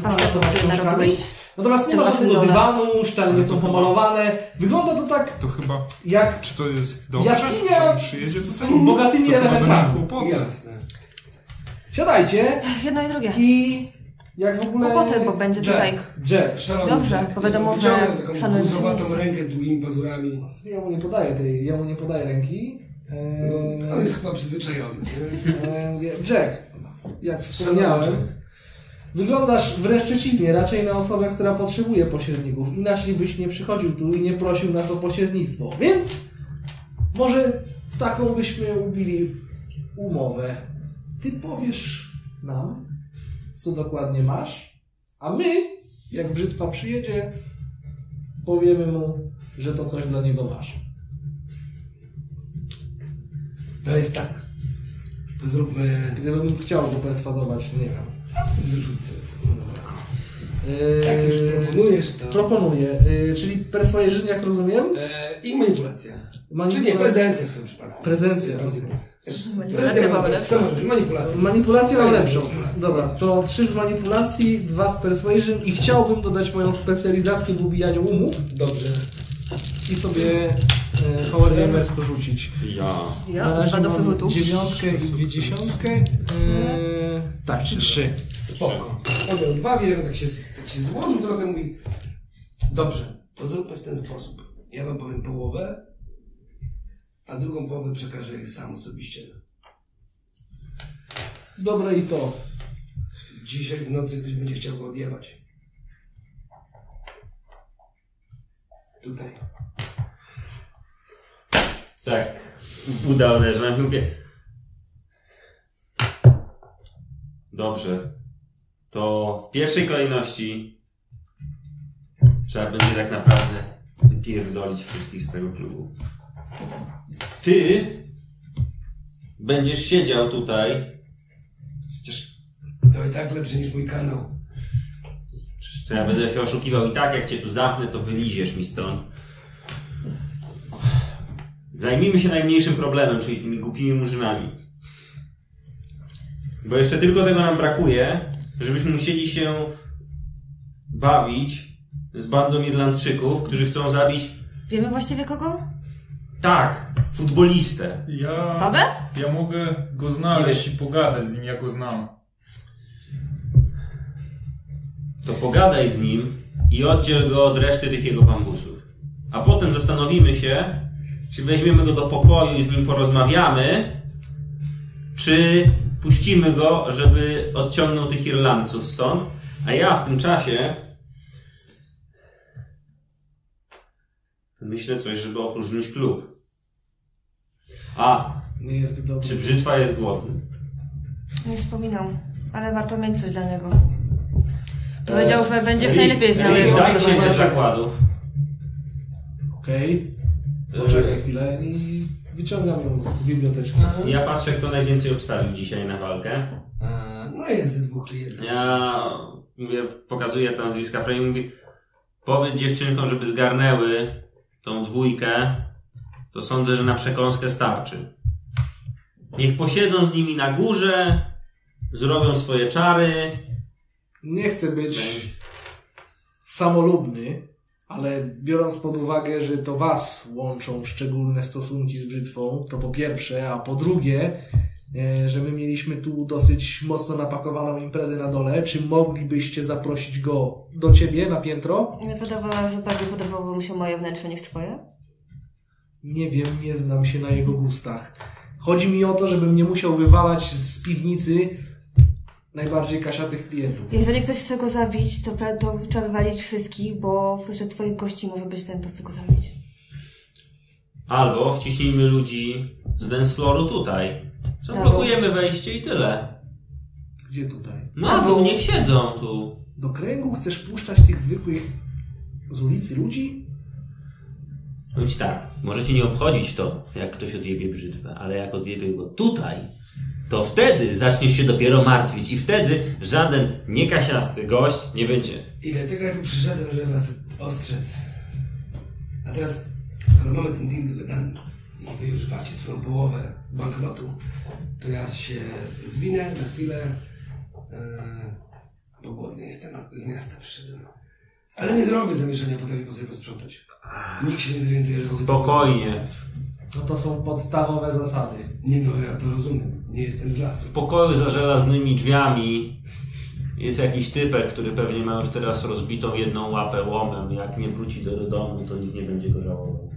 [SPEAKER 3] książkami. Natomiast nie ma żadnego dywanu, ściany nie są pomalowane. Wygląda to tak
[SPEAKER 2] To chyba,
[SPEAKER 3] jak
[SPEAKER 2] czy to jest dobrze,
[SPEAKER 3] Jaskinia
[SPEAKER 2] przyjedzie
[SPEAKER 3] z bogatymi elementami.
[SPEAKER 1] Jasne.
[SPEAKER 3] Siadajcie
[SPEAKER 4] Jedno i drugie.
[SPEAKER 3] i jak w ogóle...
[SPEAKER 4] Kłopoty, bo będzie
[SPEAKER 1] Jack.
[SPEAKER 4] tutaj...
[SPEAKER 3] Jack,
[SPEAKER 1] Szalony
[SPEAKER 4] Dobrze, bo wiadomo, że szanujemy miejsce.
[SPEAKER 1] rękę długimi pazurami.
[SPEAKER 3] ja mu nie podaję tej, ja mu nie podaję ręki. Eee,
[SPEAKER 1] on jest chyba przyzwyczajony.
[SPEAKER 3] Eee, Jack, jak wspomniałem, wyglądasz wręcz przeciwnie, raczej na osobę, która potrzebuje pośredników. Inaczej byś nie przychodził tu i nie prosił nas o pośrednictwo. Więc może taką byśmy ubili umowę. Ty powiesz nam, co dokładnie masz, a my, jak brzytwa przyjedzie, powiemy mu, że to coś dla niego masz.
[SPEAKER 1] To jest tak. To zróbmy...
[SPEAKER 3] Gdybym chciał go perswadować, nie wiem.
[SPEAKER 1] Zrzucę.
[SPEAKER 3] Eee,
[SPEAKER 1] Jak już proponujesz to...
[SPEAKER 3] Proponuję, yy, czyli perswajerzyn, jak rozumiem?
[SPEAKER 1] E, I manipulacja. Czy nie, prezencja w tym przypadku.
[SPEAKER 3] Prezencja.
[SPEAKER 4] Manipulacja.
[SPEAKER 1] Co możesz? Manipulacja.
[SPEAKER 3] Manipulację mam lepszą. Dobra, to trzy z manipulacji, dwa z persuasion i chciałbym dodać moją specjalizację w ubijaniu umów
[SPEAKER 1] Dobrze.
[SPEAKER 3] i sobie Power Gamers porzucić.
[SPEAKER 5] Ja.
[SPEAKER 3] Na
[SPEAKER 4] Ja,
[SPEAKER 3] razie
[SPEAKER 4] dwa do
[SPEAKER 3] mam
[SPEAKER 4] wyrzutu.
[SPEAKER 3] dziewiątkę i dwie dziesiątkę. E, tak, czy trzy.
[SPEAKER 1] Spoko. On miał dwa, wiele tak się, tak się złożył trochę, mówi dobrze, to zróbmy w ten sposób. Ja wam powiem połowę, a drugą połowę przekażę jej sam osobiście.
[SPEAKER 3] Dobre i to.
[SPEAKER 1] Dzisiaj w nocy ktoś będzie chciał go odjebać. Tutaj.
[SPEAKER 5] Tak. Uda uderza. Mówię. Dobrze. To w pierwszej kolejności trzeba będzie tak naprawdę wypierdolić wszystkich z tego klubu. Ty będziesz siedział tutaj. Przecież
[SPEAKER 1] To i tak lepsze niż mój kanał.
[SPEAKER 5] co ja będę się oszukiwał i tak jak cię tu zamknę, to wyliziesz mi stąd. Zajmijmy się najmniejszym problemem, czyli tymi głupimi murzynami. Bo jeszcze tylko tego nam brakuje, żebyśmy musieli się bawić z bandą Irlandczyków, którzy chcą zabić,
[SPEAKER 4] Wiemy właściwie kogo?
[SPEAKER 5] tak, futbolistę.
[SPEAKER 2] Ja,
[SPEAKER 4] Babę?
[SPEAKER 2] ja mogę go znaleźć i pogadać z nim, ja go znam.
[SPEAKER 5] To pogadaj z nim i oddziel go od reszty tych jego bambusów. A potem zastanowimy się, czy weźmiemy go do pokoju i z nim porozmawiamy, czy puścimy go, żeby odciągnął tych Irlandców stąd, a ja w tym czasie myślę coś, żeby opróżnić klub. A,
[SPEAKER 3] Nie jest dobrze.
[SPEAKER 5] czy brzytwa jest głodny?
[SPEAKER 4] Nie wspominał, ale warto mieć coś dla niego. Powiedział, że będzie w najlepiej znał jego
[SPEAKER 5] Daj się zakładu.
[SPEAKER 3] Okej. Poczekaj chwilę i wyciągam ją z biblioteczki.
[SPEAKER 5] Ja patrzę, kto najwięcej obstawił dzisiaj na walkę.
[SPEAKER 1] A, no jest ze dwóch klientów.
[SPEAKER 5] Ja mówię, pokazuję te nazwiska Frey i mówi powiedz dziewczynkom, żeby zgarnęły tą dwójkę, to sądzę, że na przekąskę starczy. Niech posiedzą z nimi na górze, zrobią swoje czary.
[SPEAKER 3] Nie chcę być samolubny, ale biorąc pod uwagę, że to was łączą szczególne stosunki z brzytwą, to po pierwsze, a po drugie, e, że my mieliśmy tu dosyć mocno napakowaną imprezę na dole, czy moglibyście zaprosić go do ciebie na piętro?
[SPEAKER 4] Że bardziej podobało mu się moje wnętrze niż twoje.
[SPEAKER 3] Nie wiem, nie znam się na jego gustach. Chodzi mi o to, żebym nie musiał wywalać z piwnicy najbardziej kasiatych klientów.
[SPEAKER 4] Jeżeli ktoś chce go zabić, to, to trzeba wywalić wszystkich, bo wśród twoich gości może być ten, kto chce go zabić.
[SPEAKER 5] Albo wciśnijmy ludzi z dance flooru tutaj. Co
[SPEAKER 4] Tak.
[SPEAKER 5] blokujemy wejście i tyle.
[SPEAKER 3] Gdzie tutaj?
[SPEAKER 5] Na dół, niech siedzą tu.
[SPEAKER 3] Do kręgu chcesz puszczać tych zwykłych z ulicy ludzi?
[SPEAKER 5] Ci tak, możecie nie obchodzić to, jak ktoś odjebie brzytwę, ale jak odjebie go tutaj, to wtedy zaczniesz się dopiero martwić i wtedy żaden niekasiasty gość nie będzie.
[SPEAKER 1] I dlatego ja tu przyszedłem, żeby was ostrzec. A teraz, skoro mamy ten deal wydany i wy już wacie swoją połowę banknotu, to ja się zwinę na chwilę, e, bo głodny jestem, z miasta przyszedłem. Ale nie zrobię zamieszania, potem po sobie posprzątać. Nikt się nie zorientuje, że...
[SPEAKER 5] Spokojnie.
[SPEAKER 3] No to są podstawowe zasady.
[SPEAKER 1] Nie no, ja to rozumiem. Nie jestem z lasu.
[SPEAKER 5] W pokoju za żelaznymi drzwiami jest jakiś typek, który pewnie ma już teraz rozbitą jedną łapę łomem. Jak nie wróci do domu, to nikt nie będzie go żałował.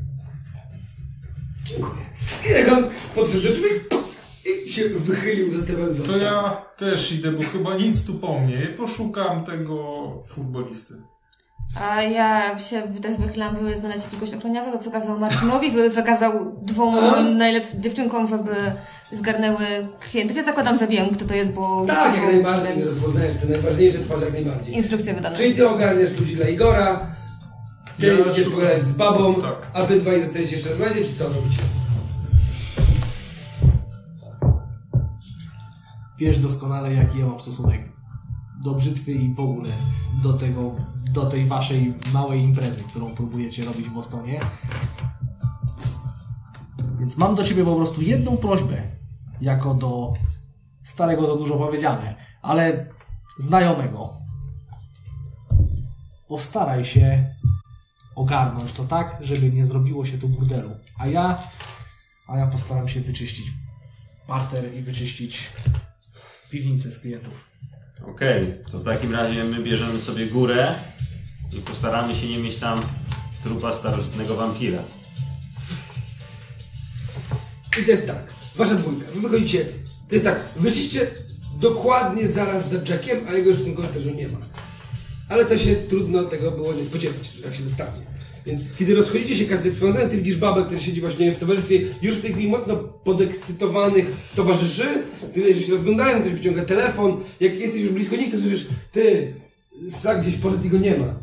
[SPEAKER 1] Dziękuję. I tak on podszedł do drzwi i się wychylił, zostawiając was
[SPEAKER 2] To ja też idę, bo chyba nic tu po mnie. Poszukam tego futbolisty.
[SPEAKER 4] A ja się też wychylam, żeby znaleźć jakiegoś ochroniarza, by przekazał Martinowi, żeby przekazał dwóm moim najlepszym dziewczynkom, żeby zgarnęły klientów. Ja zakładam, że wiem, kto to jest, bo
[SPEAKER 1] Tak, jak najbardziej, nie
[SPEAKER 4] więc
[SPEAKER 1] rozpoznajesz te najważniejsze twarze jak najbardziej.
[SPEAKER 4] instrukcje wydane.
[SPEAKER 1] Czyli ty ogarniasz ludzi dla Igora, ty
[SPEAKER 2] Ja
[SPEAKER 1] idziesz
[SPEAKER 2] szukam-
[SPEAKER 1] pogadać z babą,
[SPEAKER 2] Tak.
[SPEAKER 1] a wy dwaj zostajecie jeszcze razem, czy co robicie?
[SPEAKER 3] Wiesz doskonale, jaki ja mam stosunek do brzytwy i w ogóle do tego, do tej waszej małej imprezy, którą próbujecie robić w Bostonie. Więc mam do ciebie po prostu jedną prośbę, jako do starego to dużo powiedziane, ale znajomego. Postaraj się ogarnąć to tak, żeby nie zrobiło się tu burdelu. A ja, a ja postaram się wyczyścić parter i wyczyścić piwnicę z klientów.
[SPEAKER 5] Okej, to w takim razie my bierzemy sobie górę i postaramy się nie mieć tam trupa starożytnego wampira.
[SPEAKER 1] I to jest tak, wasza dwójka, wy wychodzicie, to jest tak, wyszliście dokładnie zaraz za Jackiem, a jego już w tym korytarzu nie ma. Ale to się trudno tego było nie spodziewać, że tak się dostanie. Więc kiedy rozchodzicie się każdy w stronę, ty widzisz babę, która siedzi właśnie w towarzystwie już w tej chwili mocno podekscytowanych towarzyszy, ty wiesz, że się rozglądają, ktoś wyciąga telefon, jak jesteś już blisko nich, to słyszysz, ty, Sak gdzieś poszedł i go nie ma.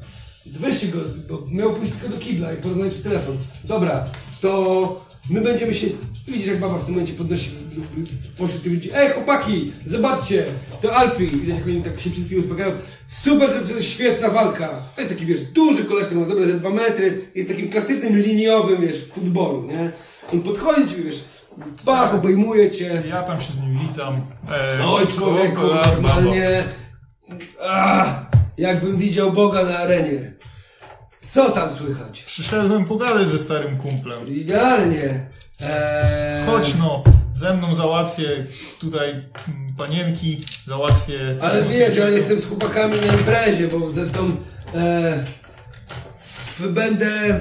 [SPEAKER 1] Weźcie go, bo miał pójść tylko do kibla i porozmawiać przez telefon. Dobra, to my będziemy się... Widzisz, jak baba w tym momencie podnosi spośród tych ludzi. Ej, chłopaki, zobaczcie, to Alfie. Widać, jak oni tak się przed chwilą uspokajają. Super, że to jest świetna walka. To jest taki, wiesz, duży koleżka, ma dobre ze dwa metry. Jest takim klasycznym liniowym, wiesz, w futbolu, nie? On podchodzi ci, wiesz, bach, obejmuje cię.
[SPEAKER 2] Ja tam się z nim witam. E,
[SPEAKER 1] Oj, człowieku, normalnie... Ach, jakbym widział Boga na arenie. Co tam słychać?
[SPEAKER 2] Przyszedłem pogadać ze starym kumplem.
[SPEAKER 1] Idealnie. Eee,
[SPEAKER 2] Chodź no, ze mną załatwię tutaj mm, panienki, załatwię...
[SPEAKER 1] Ale wiesz, ja jestem z chłopakami na imprezie, bo zresztą e, w- będę...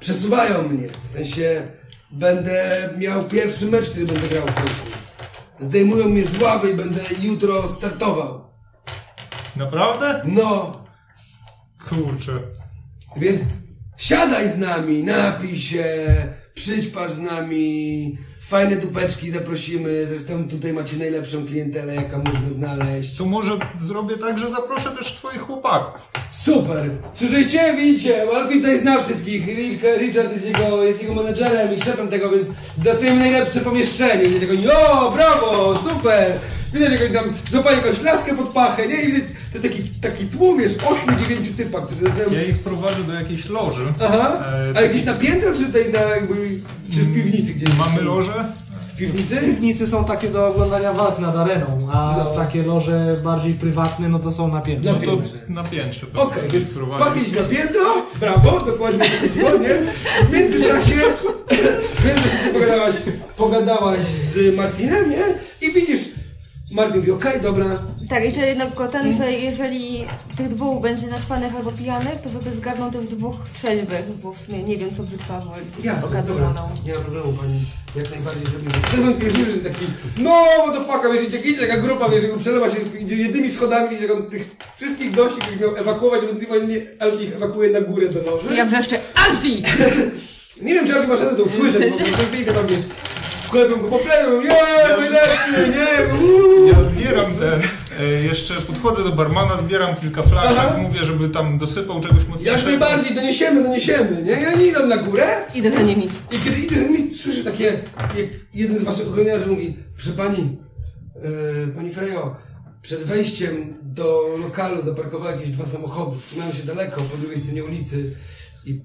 [SPEAKER 1] Przesuwają mnie. W sensie będę miał pierwszy mecz, który będę grał w końcu. Zdejmują mnie z ławy i będę jutro startował.
[SPEAKER 2] Naprawdę?
[SPEAKER 1] No,
[SPEAKER 2] Kurczę.
[SPEAKER 1] Więc siadaj z nami, napij się, przyćpasz z nami, fajne dupeczki zaprosimy, zresztą tutaj macie najlepszą klientelę, jaka można znaleźć.
[SPEAKER 2] To może zrobię tak, że zaproszę też twoich chłopaków.
[SPEAKER 1] Super! Słyszeliście? Widzicie, Alfie tutaj zna wszystkich, Richard jest jego, jest jego menedżerem i szefem tego, więc dostajemy najlepsze pomieszczenie. I tego, jo, brawo, super! Widać, jak oni tam złapali jakąś laskę pod pachę, nie? I widać, to jest taki, taki tłum, wiesz, 8-9 typa, którzy zaczynają...
[SPEAKER 2] Ja ich prowadzę do jakiejś loży.
[SPEAKER 1] Aha,
[SPEAKER 2] E,
[SPEAKER 1] a jakieś na piętro, czy tutaj na jakby, czy w piwnicy gdzieś?
[SPEAKER 2] Mamy lożę?
[SPEAKER 1] W piwnicy?
[SPEAKER 3] Piwnicy są takie do oglądania walk nad areną, a
[SPEAKER 1] No.
[SPEAKER 3] takie loże bardziej prywatne, no to są na piętrze.
[SPEAKER 1] Na
[SPEAKER 2] No to
[SPEAKER 1] piętrze.
[SPEAKER 2] na piętrze.
[SPEAKER 1] Okej,
[SPEAKER 2] pewnie
[SPEAKER 1] więc pakieć na piętro, brawo, dokładnie to chodziło, nie? W międzyczasie, w międzyczasie pogadałaś, pogadałaś z Martinem, nie? I widzisz, Martin mówi, okej, dobra,
[SPEAKER 4] Tak, jeszcze jednego ten, że jeżeli tych dwóch będzie naćpanych albo pijanych, to żeby zgarnął też dwóch trzeźwych, bo w sumie nie wiem co brzytwa woli.
[SPEAKER 1] jasne, dobra, nie ma problemu, pani, jak najbardziej zrobimy. Ten słyszy taki, no, fuck, wiesz, idzie, idzie taka grupa, wiesz, jak przelewa się, idzie jednymi schodami, jak on tych wszystkich gości, których miał ewakuować, ewentualnie Alfie ich ewakuuje na górę do loży.
[SPEAKER 4] Ja wrzeszczę, Alfie!
[SPEAKER 1] Nie wiem, czy Alfie ma szansę to usłyszeć, bo tej chwili tam, wiesz, klepią go po plemiu, nie, najlepszy, nie, uuu.
[SPEAKER 2] Ja zbieram ten, e, jeszcze podchodzę do barmana, zbieram kilka flaszek,
[SPEAKER 1] Aha.
[SPEAKER 2] mówię, żeby tam dosypał czegoś mocniejszego.
[SPEAKER 1] Jak najbardziej, doniesiemy, doniesiemy, nie? I oni idą na górę
[SPEAKER 4] Idę za nimi.
[SPEAKER 1] i kiedy idzie za nimi, słyszy takie, jak jeden z waszych ochroniarzy mówi, proszę pani, e, pani Frejo, przed wejściem do lokalu zaparkowały jakieś dwa samochody, trzymają się daleko, po drugiej stronie ulicy i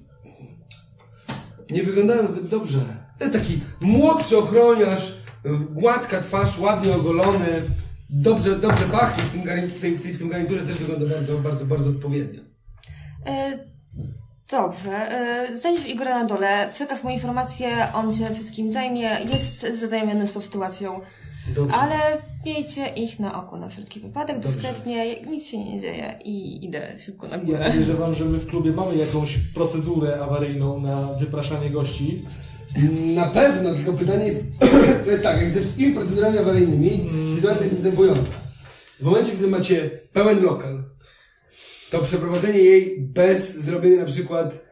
[SPEAKER 1] nie wyglądają zbyt dobrze. To jest taki młodszy ochroniarz, gładka twarz, ładnie ogolony, dobrze, dobrze pachnie w tym, garni- w tym garniturze, też wygląda bardzo, bardzo, bardzo odpowiednio.
[SPEAKER 4] E, dobrze, e, znajdziesz Igora na dole, przekaż mu informację, on się wszystkim zajmie, jest zaznajomiony z tą sytuacją.
[SPEAKER 1] Dobrze.
[SPEAKER 4] Ale miejcie ich na oku na wszelki wypadek,
[SPEAKER 1] Dobrze.
[SPEAKER 4] dyskretnie, nic się nie dzieje i idę szybko na
[SPEAKER 3] Ja
[SPEAKER 4] górę.
[SPEAKER 3] podejrzewam, że my w klubie mamy jakąś procedurę awaryjną na wypraszanie gości.
[SPEAKER 1] Na pewno, tylko pytanie jest, to jest tak, jak ze wszystkimi procedurami awaryjnymi, sytuacja jest następująca. W momencie, gdy macie pełen lokal, to przeprowadzenie jej bez zrobienia na przykład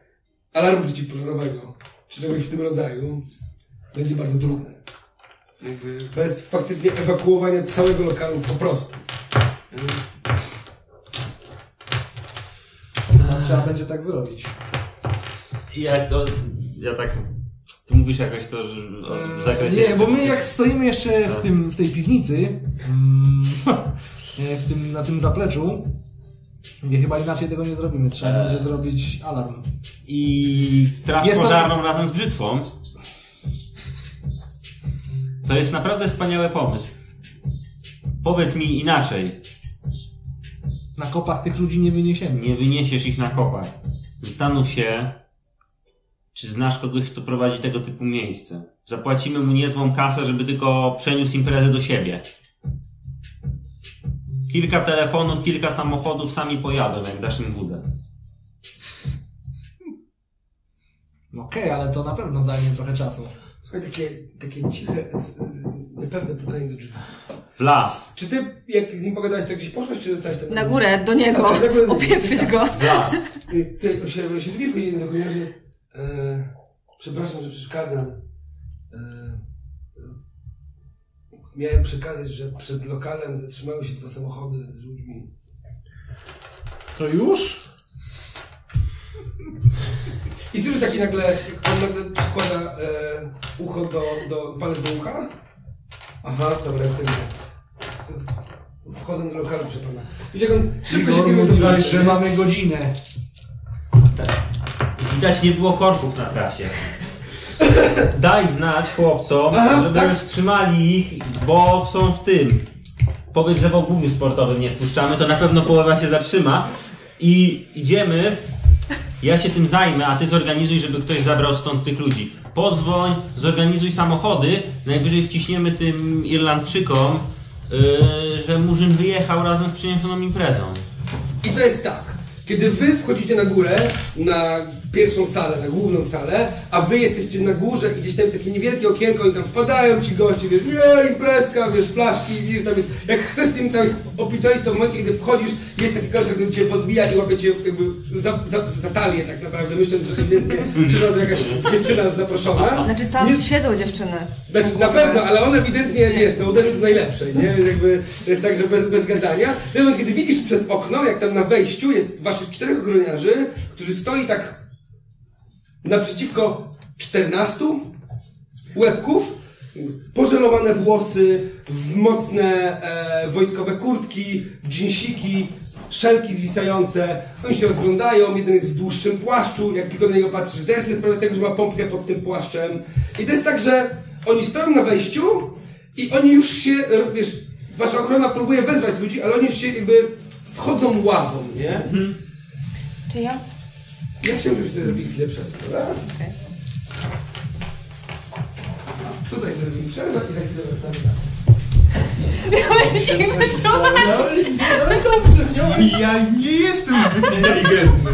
[SPEAKER 1] alarmu przeciwpożarowego, czy czegoś w tym rodzaju, będzie bardzo trudne. Jakby bez faktycznie ewakuowania całego lokalu po prostu.
[SPEAKER 3] A trzeba będzie tak zrobić.
[SPEAKER 5] Ja, to, ja tak... Ty mówisz jakoś to, że w zakresie...
[SPEAKER 3] Nie, bo my jak stoimy jeszcze w, tym, w tej piwnicy, mm, w tym, na tym zapleczu, nie, chyba inaczej tego nie zrobimy. Trzeba
[SPEAKER 5] Eee.
[SPEAKER 3] będzie zrobić alarm.
[SPEAKER 5] I straż
[SPEAKER 3] Jest to-
[SPEAKER 5] pożarną razem z brzytwą. To jest naprawdę wspaniały pomysł. Powiedz mi inaczej.
[SPEAKER 3] Na kopach tych ludzi nie wyniesiemy.
[SPEAKER 5] Nie wyniesiesz ich na kopach. Zastanów się, czy znasz kogoś, kto prowadzi tego typu miejsce. Zapłacimy mu niezłą kasę, żeby tylko przeniósł imprezę do siebie. Kilka telefonów, kilka samochodów sami pojadą, jak dasz im budę.
[SPEAKER 3] No Okej, ale to na pewno zajmie trochę czasu.
[SPEAKER 1] Słuchaj, takie, takie ciche, niepewne pukanie do drzwi.
[SPEAKER 5] W las.
[SPEAKER 1] Czy ty, jak z nim pogadałeś, to gdzieś poszłeś, czy zostałeś tam?
[SPEAKER 4] Na górę, do niego, opieprzyć go.
[SPEAKER 5] W las.
[SPEAKER 1] Y, Słuchaj, osiadłem się drzwi koniarzy. E, przepraszam, że przeszkadzam. E, miałem przekazać, że przed lokalem zatrzymały się dwa samochody z ludźmi.
[SPEAKER 3] To już?
[SPEAKER 1] I słyszę taki nagle, on nagle przykłada e, ucho do, do, palec do ucha. Aha, dobra, jestem. Wchodzę do lokalu, proszę pana. Jak on szybko się kieruje do
[SPEAKER 3] Zaś, że mamy godzinę.
[SPEAKER 5] Widać nie było korków na trasie. Daj znać chłopcom, żeby
[SPEAKER 1] tak.
[SPEAKER 5] już trzymali ich, bo są w tym. Powiedz, że w obuwiu sportowym nie wpuszczamy, to na pewno połowa się zatrzyma. I idziemy. Ja się tym zajmę, a ty zorganizuj, żeby ktoś zabrał stąd tych ludzi. Podzwoń, zorganizuj samochody. Najwyżej wciśniemy tym Irlandczykom, yy, że Murzyn wyjechał razem z przyniesioną imprezą.
[SPEAKER 1] I to jest tak. Kiedy wy wchodzicie na górę, na pierwszą salę, na główną salę, a wy jesteście na górze i gdzieś tam takie niewielkie okienko i tam wpadają ci goście, wiesz, je, imprezka, wiesz, flaszki, wiesz, tam jest. Jak chcesz tym tam opitować, to w momencie, kiedy wchodzisz, jest taki koleżka, który cię podbija i łapie cię jakby za, za, za talię tak naprawdę, myśląc, że ewidentnie przyszła jakaś dziewczyna zaproszona.
[SPEAKER 4] Znaczy tam
[SPEAKER 1] Nie-
[SPEAKER 4] siedzą dziewczyny.
[SPEAKER 1] znaczy, na pewno, ale on ewidentnie, wiesz, no uderzył w najlepszej, nie? Więc jakby to jest tak, że bez, bez gadania. Momencie, kiedy widzisz przez okno, jak tam na wejściu jest waszych czterech ochroniarzy, którzy stoi tak naprzeciwko 14 łebków, pożelowane włosy, w mocne e, wojskowe kurtki, dżinsiki, szelki zwisające. Oni się rozglądają, jeden jest w dłuższym płaszczu, jak tylko na niego patrzysz, teraz jest sprawia tego, że ma pompkę pod tym płaszczem. I to jest tak, że oni stoją na wejściu i oni już się, wiesz, wasza ochrona próbuje wezwać ludzi, ale oni już się jakby wchodzą ławą, nie?
[SPEAKER 4] Czy ja?
[SPEAKER 1] Ja chciałbym, żebyście zrobili chwilę przerwy, dobra? Tutaj sobie robimy przerwę i za chwilę wracamy.
[SPEAKER 2] Ja nie jestem zbyt inteligentny.